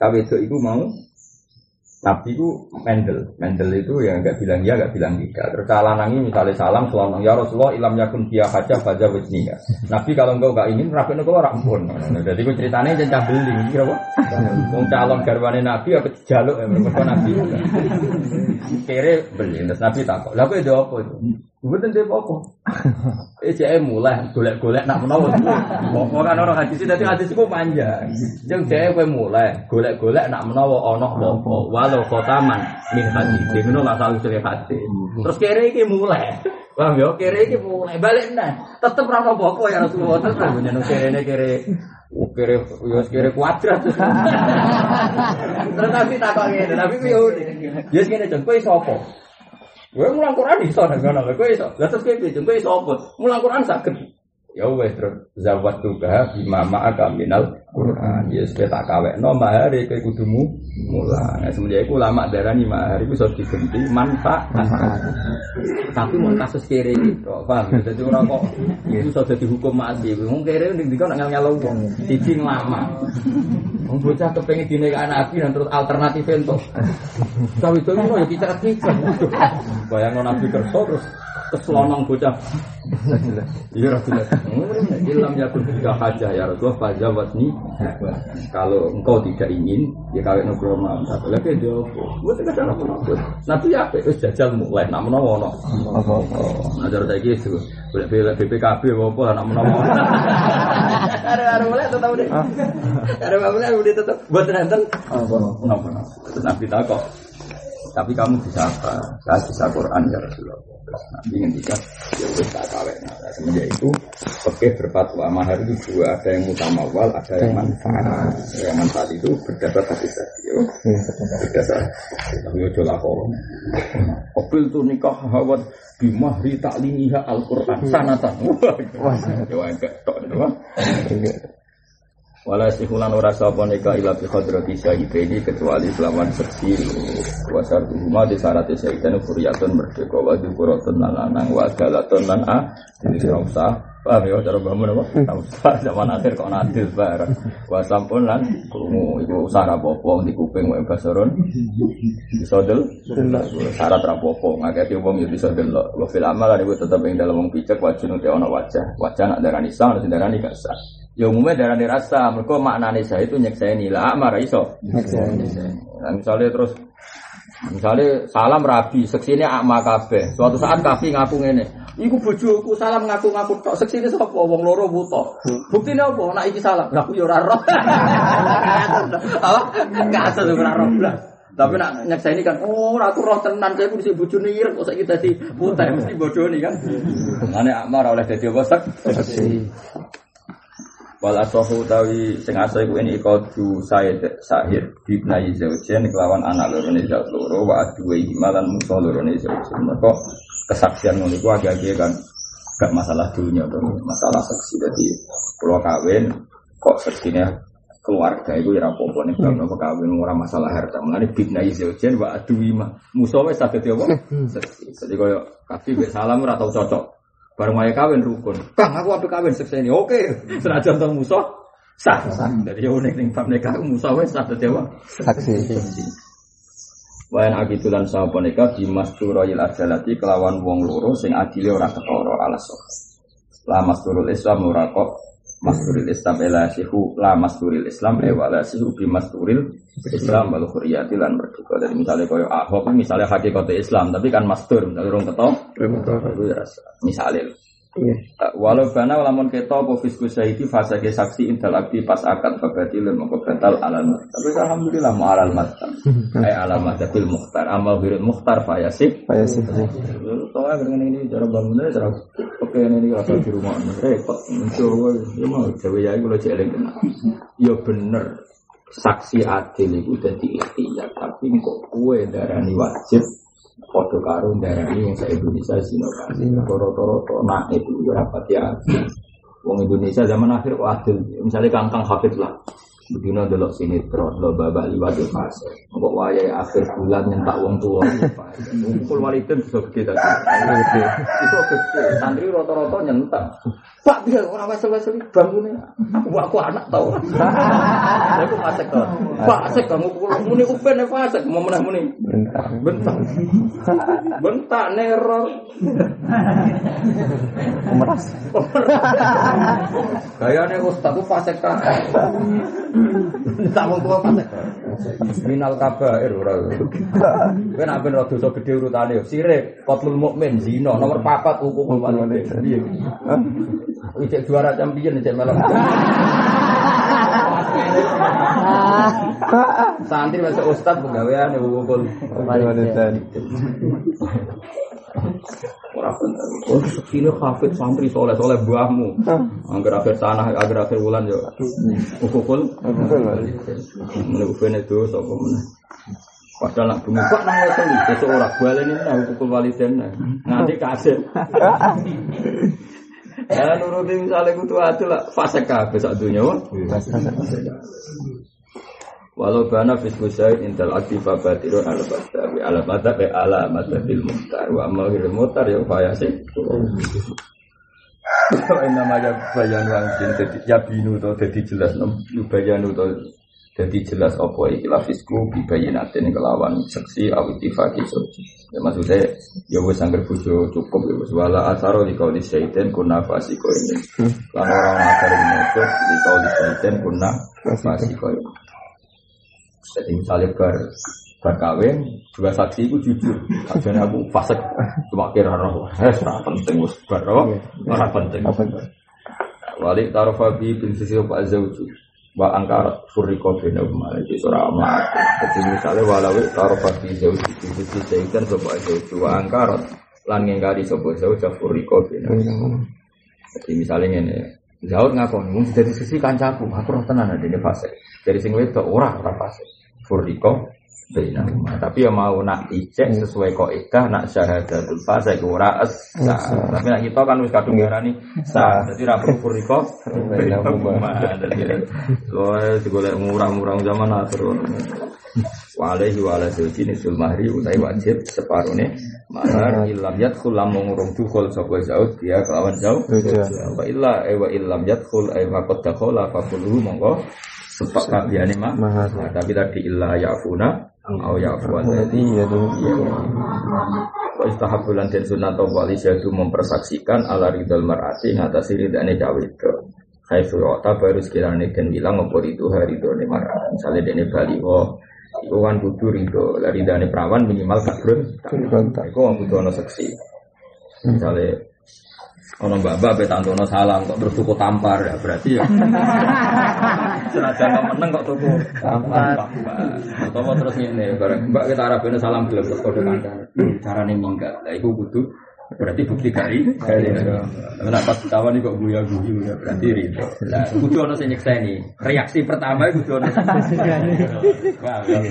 cawe itu ibu mau Nabi itu Mendel, Mendel itu ya nggak bilang ya nggak bilang tidak. Terus lanangi misalnya salam selama ya Rasulullah ilam yakun dia haja baca wajniya. Nabi kalau engkau nggak ingin rapi engkau orang pun. Jadi gue ceritanya jangan beli, kira apa? Mau calon garwane Nabi apa jaluk ya mereka Nabi. Kere beli, terus Nabi takut. Lalu itu apa itu? Gue tentu apa? Eh saya mulai golek-golek nak menawa. Pokok kan orang hadis itu hadis itu panjang. Yang saya gue mulai golek-golek nak menawa ono apa walau kotaman min hadis. Ngono lah salah satu hadis. Terus kere iki mulai. Wah yo kere iki mulai balik nah. Tetep ra apa ya Rasulullah tetep nyeneng kere kere kere yo kere kuadrat. Terus tapi takok ngene, tapi yo yo ngene jon kowe sapa? Kowe mulang Quran iso nang ngono, kowe iso. Lah terus kowe piye? Kowe iso apa? Mulang Quran saged. Ya wes terus zawat tuga bima ma'aka minal Quran. Ya wis tak kawekno mahar kowe kudumu mulang. Nah, semenjak iku lama darani mahar iku iso diganti manfaat. Tapi mau kasus kere gitu, paham? Jadi orang kok itu sudah dihukum mati. Wong kere ning dikon ngel-ngel wong. Siji lama. Wong bocah kepengen dinikahi nabi dan terus alternatif entuk. Tapi itu ya kicat-kicat. Bayangno nabi kerso terus keselonong bocah. Iya Rasulullah. Ilham yakun tiga hajah ya Rasulullah fajawat nih. Kalau engkau tidak ingin, ya kawin nugroh malam satu lagi dia. Buat tidak ada apa Nabi ya, wis jajal mulai. Nak menawa ono. Nah cara saya gitu. Boleh BPKB apa nak menawa. Ada ada mulai tetap deh. Ada mulai udah tetap buat nonton. Apa? Nabi takut. Tapi kamu bisa apa? Saya bisa Quran ya Rasulullah. Terus nanti ketika ya wis tak kawin. Nah, semenjak itu oke berfatwa mahar itu dua, ada yang mutamawal, ada yang manfaat. Yang manfaat itu berdasar hadis tadi. Yo. Berdasar. Tapi yo jola kok. Opil tuh nikah hawat bimahri taklimiha Al-Qur'an sanatan. Wah, yo enggak tok. Wala sihulan ora sapa nika ila bi hadrati syahidai kecuali selawan seksi wasar rumah di syarat syahidan furiyatun merdeka wa dzikuratun lan lanang wa galatun lan a usah paham ya cara bangun apa? Usah zaman akhir kok nadil bareng wa sampun lan krungu. Iku usah apa-apa di kuping wa basaron. Bisa del? Syarat ra apa-apa. Ngaketi wong ya bisa del wa fil amal iku tetep ing dalem wong picek wajib ana wajah. Wajah nak darani sah nak darani gak sah. Ya umumnya darah rasa, mereka maknanya saya itu nyekseni. Lah, marah iso. Nah, misalnya terus, misalnya salam rabi, seksinya akma kabeh. Suatu saat kafi ngaku ngene, iku bojoku salam ngaku-ngaku tok seksine sapa wong loro buta. Buktine apa? Nek iki salam, aku yo ora roh. Apa? Enggak asal ora roh. Tapi nak nyekseni kan, oh aku roh tenan, saya kudu bojone ireng kok saiki dadi putih mesti bodoni kan. Ngene akma ora oleh dadi apa seksi. Wal asohu tawi sing asa iku ini ikadu Said Sahir bibnai zaujen kelawan anak loro ne zaud loro wa aduwe malan musa loro ne zaujen. Mereka kesaksian ngono iku agak-agak kan gak masalah dunia atau masalah seksi jadi pulau kawin kok seksinya keluarga itu ya apa-apa nih kalau kawin ora masalah harta. Mengenai bidna izaujen wa adui mah musuh wes saged ya apa? Seksi jadi kaki mbek salam ora tau cocok bareng wae kawin rukun. Kang aku ape kawin ini oke. Senajan tong musuh sah. Dari unik ning bab nikah musuh wes saged ya apa Saksi. Wayan agitulan sapa nika bimas turoyil ajalati kelawan wong loro sing adile ora ketara alas. La masturul Islam ora kok masturil Islam ela sihu la masturil Islam e wala sihu bi masturil Islam wal khuriyati lan merdeka. Jadi misalnya koyo Ahok misalnya hakikat Islam tapi kan mastur misalnya urung ketok. Itu ya. Misalnya. Walau bana lamun keto apa fisku syahidi fase ke saksi intel abdi pas akad babati lem mengko batal alal. Tapi alhamdulillah mu alal mazhab. Ay alal mazhabil mukhtar amal birul mukhtar fayasik. Saya sih. Soalnya dengan ini cara bangunnya cara oke ini rasa di rumah repot. Mencoba ya mau jawa ya kalau jelek kena. Ya bener saksi adil itu jadi ikhtiar tapi kok kue darani wajib Foto karo darani yang saya Indonesia sino kan. Toro-toro nak itu rapat ya. Wong Indonesia zaman akhir kok adil. Misalnya kangkang hafid lah. Begini delok sinetron, lo babak liwat di fase. Kok wayai akhir bulan nyentak wong tua. Kumpul walidin bisa gede tadi. Itu gede. Santri rata-rata nyentak. Pak dia orang wesel-wesel bangunnya. Aku aku anak tau. Aku fasek tau. Fasek kamu pukul muni upen fasek mau menah muni. Bentar. Bentak. Bentak neror. Meras. Gayane ustaz ku fasek kan. Tak mau tua fasek. Minal kabair ora. Kowe nek ben rada dosa gedhe urutane yo sirik, qatlul mukmin, zina, nomor 4 hukum walidain. Ijek juara champion ijek melok. Santri masuk ustaz pegawaian ya. Walidain. Ora bener. Oh, sekine hafid santri soleh soleh buahmu. Angger akhir tanah, angger akhir wulan yo. Ukukul. Mene ufene itu sapa. Padahal nak bumi kok nang wes iki sesuk ora baleni nang ukukul waliden. Nanti kasih. Ya nuruti misalnya kutu adil lah. Fase kabeh sak dunya wah. Walau bana fisku syait intel aktif batirun ala batabi ala batabi ala matabil muhtar wa amal ghiril muhtar ya upaya sih. Ini namanya bayan wangkin jadi ya binu to jadi jelas nom? Bayanu to jadi jelas apa ikilah fisku bibayinatin kelawan seksi awitifaki soji. Ya maksudnya ya wis angger bojo cukup ya wis wala asaro di kauli syaitan kunna fasiko ini. Lan orang agar menutup di kauli syaitan kunna fasiko ini. Jadi misalnya bar bar kawin dua saksi itu jujur. Akhirnya aku fasek cuma kira roh. Eh, ora penting wis bar roh. Penting. Apa itu? Wali tarofa bi bin sisi pak zauju wa angkarat furriko bina umar. Itu surah amat jadi misalnya walawi bi zauju bin sisi zaitan sopa zauju wa angkarat lan ngengkari sopa zauju furriko bina jadi misalnya ini Zaud ngakon, mung dari sisi kancaku, aku roh tenan ada ini fase. Dari sing wedok ora ora fase. Furriko Bina Tapi ya mau nak ijek sesuai kok idah nak syahadatul fase ora es. Tapi nak kita kan wis kadung ngarani sah. Dadi ra perlu furriko Bina Dadi soalnya digolek murah-murah zaman atur. Walehi wala zawji nisul mahri utai wajib separuhnya. Mahar ilam yadkhul lamun ngurung dukul sapa zaud dia kelawan jauh. Wa illa eh wa illam yadkhul ay faqad dakhala fa kulluhu mongko sepak kabiyane mah. Nah, tapi tadi illa ya'funa au ya'fu Berarti ya tuh. Wa istahabbu lan den sunat wali syadu mempersaksikan ala ridal mar'ati ngatasi ridane cawe itu. Khaifu ta baru sekiranya den bilang apa itu hari itu ne mar'at. Misale dene baliho iku kan kudu ridho. Lah ridane perawan minimal. Kontak. Iku wong kudu ana seksi. Misale ono mbak-mbak pe tantono salam kok terus tuku tampar. Ya berarti ya. Senajan kok meneng kok tuku. Tampar. Atau terus ngene? Bareng mbak kita arabene salam gelem terus kode kandang carane minggat lah iku kudu berarti bukti kari kari nah pas kawan kok guya guyu ya berarti itu nah kudu ono sing nyekseni. Reaksi pertama kudu ono wah jadi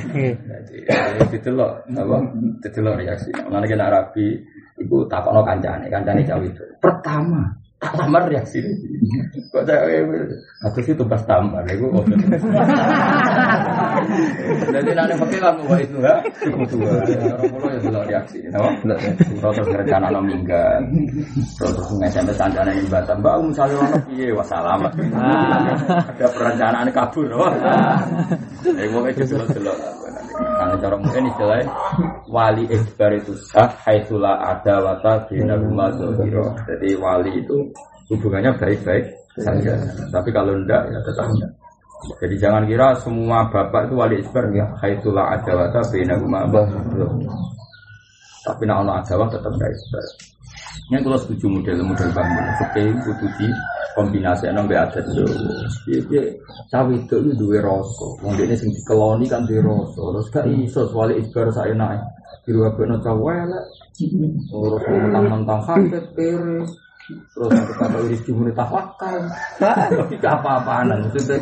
ditelok apa? Ditelok reaksi. Mana kena rapi Iku takokno kancane, kancane jauh itu. Pertama, Tamar reaksi. Kok saya atau sih tugas tamar, itu kok. Jadi nanti pakai kamu buat itu ya, cukup tua. Orang pulau ya belum reaksi, no? Terus rencana no minggat, terus nge-SMS andana yang batam, mbak misalnya orang piye, wassalam. Ada perencanaan kabur, no? Eh, mau itu dulu-dulu. Karena cara mungkin istilahnya wali ikhbar itu sah, haitsulah ada wata bina rumah Jadi wali itu hubungannya baik-baik saja. Tapi kalau enggak ya tetap enggak. Jadi jangan kira semua bapak itu wali isbar ya haitsulah ada wata bina rumah Tapi nak ono agama tetap enggak isbar. Ini kalau setuju model-model bangun, fakih butuh di kombinasi enam be adat yo. Iya, cawe itu itu dua rasa. Wong ini sing dikeloni kan dua rasa. Terus gak iso wali isbar saya naik. Kira apa no cawe lah. Terus mentang-mentang hafid peres. Terus kata iris jumuni tawakal. Tapi gak apa-apaan maksudnya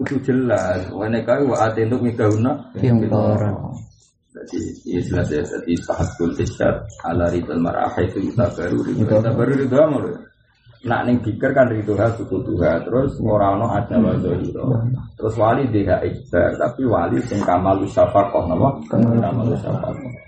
itu jelas. Wene wa ate untuk midauna yang orang. Jadi ya jelas ya. Jadi sahatul isyad ala ridal mar'ah itu kita baru kita baru itu amal. Nak ning pikir kan ridho ha suku tuha terus ora ono ada wadzahira. Terus wali dia ikhbar tapi wali sing kamal syafaqah napa? Kamal syafaqah.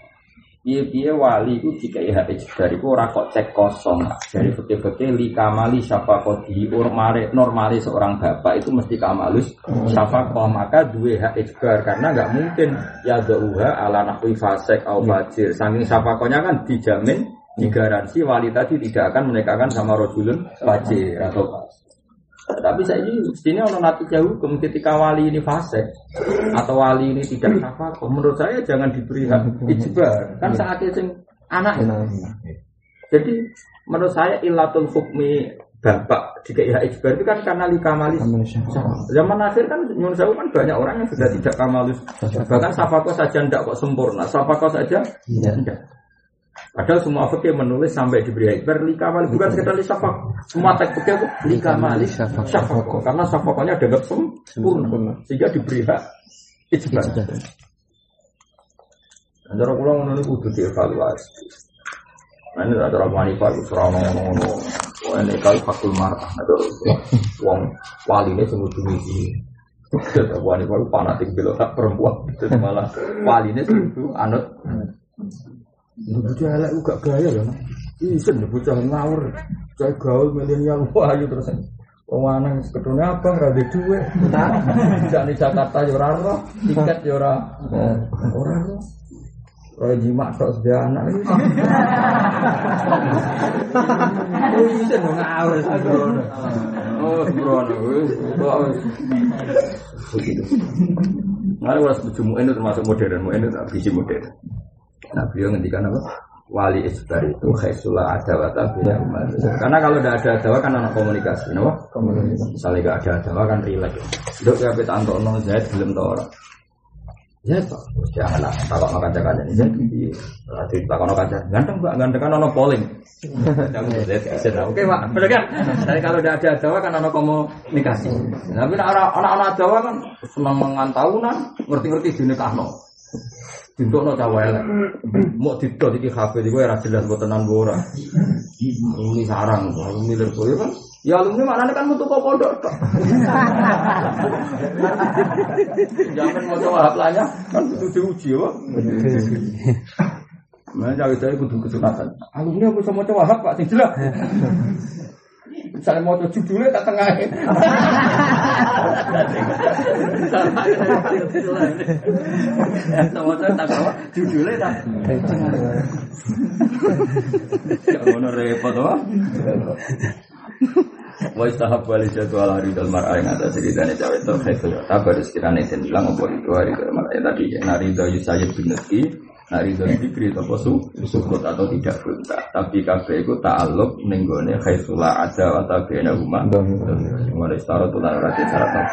Piye-piye wali itu jika ya ikhbar iku ora kok cek kosong. Dari fikih-fikih li kamali syafaqah di normale normale seorang bapak itu mesti kamalus syafaqah maka duwe hak ikhbar karena nggak mungkin ya dauha ala nahwi fasik au fajir. Saking syafaqahnya kan dijamin digaransi wali tadi tidak akan menikahkan sama rojulun fajir atau tapi saya ini sini ono natijah hukum ketika wali ini fase atau wali ini tidak apa menurut saya jangan diberi hak ijbar. Kan saat itu anak. Jadi menurut saya ilatul hukmi bapak jika ya ijbar itu kan karena likamalis zaman akhir kan nyun sewu kan banyak orang yang sudah tidak kamalus bahkan safako saja tidak kok sempurna. Safako saja tidak Padahal semua fikih menulis sampai diberi ikbar lika mali bukan sekedar lisafak. Semua teks fikih itu lika mali syafak. Karena syafaknya dianggap sempurna sehingga diberi hak ijbar. Antara pulang ngono niku kudu dievaluasi. Nah ini antara wanita itu serana ngono-ngono. Wah ini kali fakul marah. Ada uang wali ini semua ini. Wanita itu fanatik belok tak perempuan. Jadi malah wali ini semua anut Bocah elek gak gaya ya. Isen bocah ngawur. Cai gaul milenial wah ayo terus. Wong lanang ketune abang ra duwe. Tidak di Jakarta yo ora ora, tiket yo ora. Ora ora. Ora jimak tok sedaya anak iki. Oh isen ngawur. Oh sembrono wis. Begitu. Mari wes bujum itu termasuk modern, itu tak visi modern. Nah beliau ngendikan apa? Wali isbar itu khaisula adawata bila umat. Karena kalau tidak ada adawa kan ada komunikasi, no? Komunikasi. Misalnya ada adawa kan rilek. Dok ya kita antok nong Zaid belum tahu orang. Zaid pak, jangan lah. Takut makan jaga jadi Zaid. Nanti takut makan jaga. Ganteng pak, ganteng kan ono polling. Oke pak, benar kan? Jadi kalau tidak ada adawa kan ada komunikasi. Tapi orang-orang adawa kan senang mengantahunan, ngerti-ngerti dunia kahno. Bentuk no cawa elek. Mau didot iki HP di gue jelas buat tenan ora. Ini sarang, ini milir gue kan. Ya alumni mana kan mutu kok pondok tok. Jangan mau coba haplanya kan kudu diuji ya. Mana cawe cawe kudu kesunatan. Alumni aku sama coba pak sing jelas. Misalnya mau judulnya tak tengah Sama tak kawa judulnya tak repot itu. Apa itu. Hari Nah ridho dikri atau su sukut atau tidak berontak. Tapi kafe itu ta'aluk nenggone khaisula ada wa tabena rumah. Mulai setara tulang rati syarat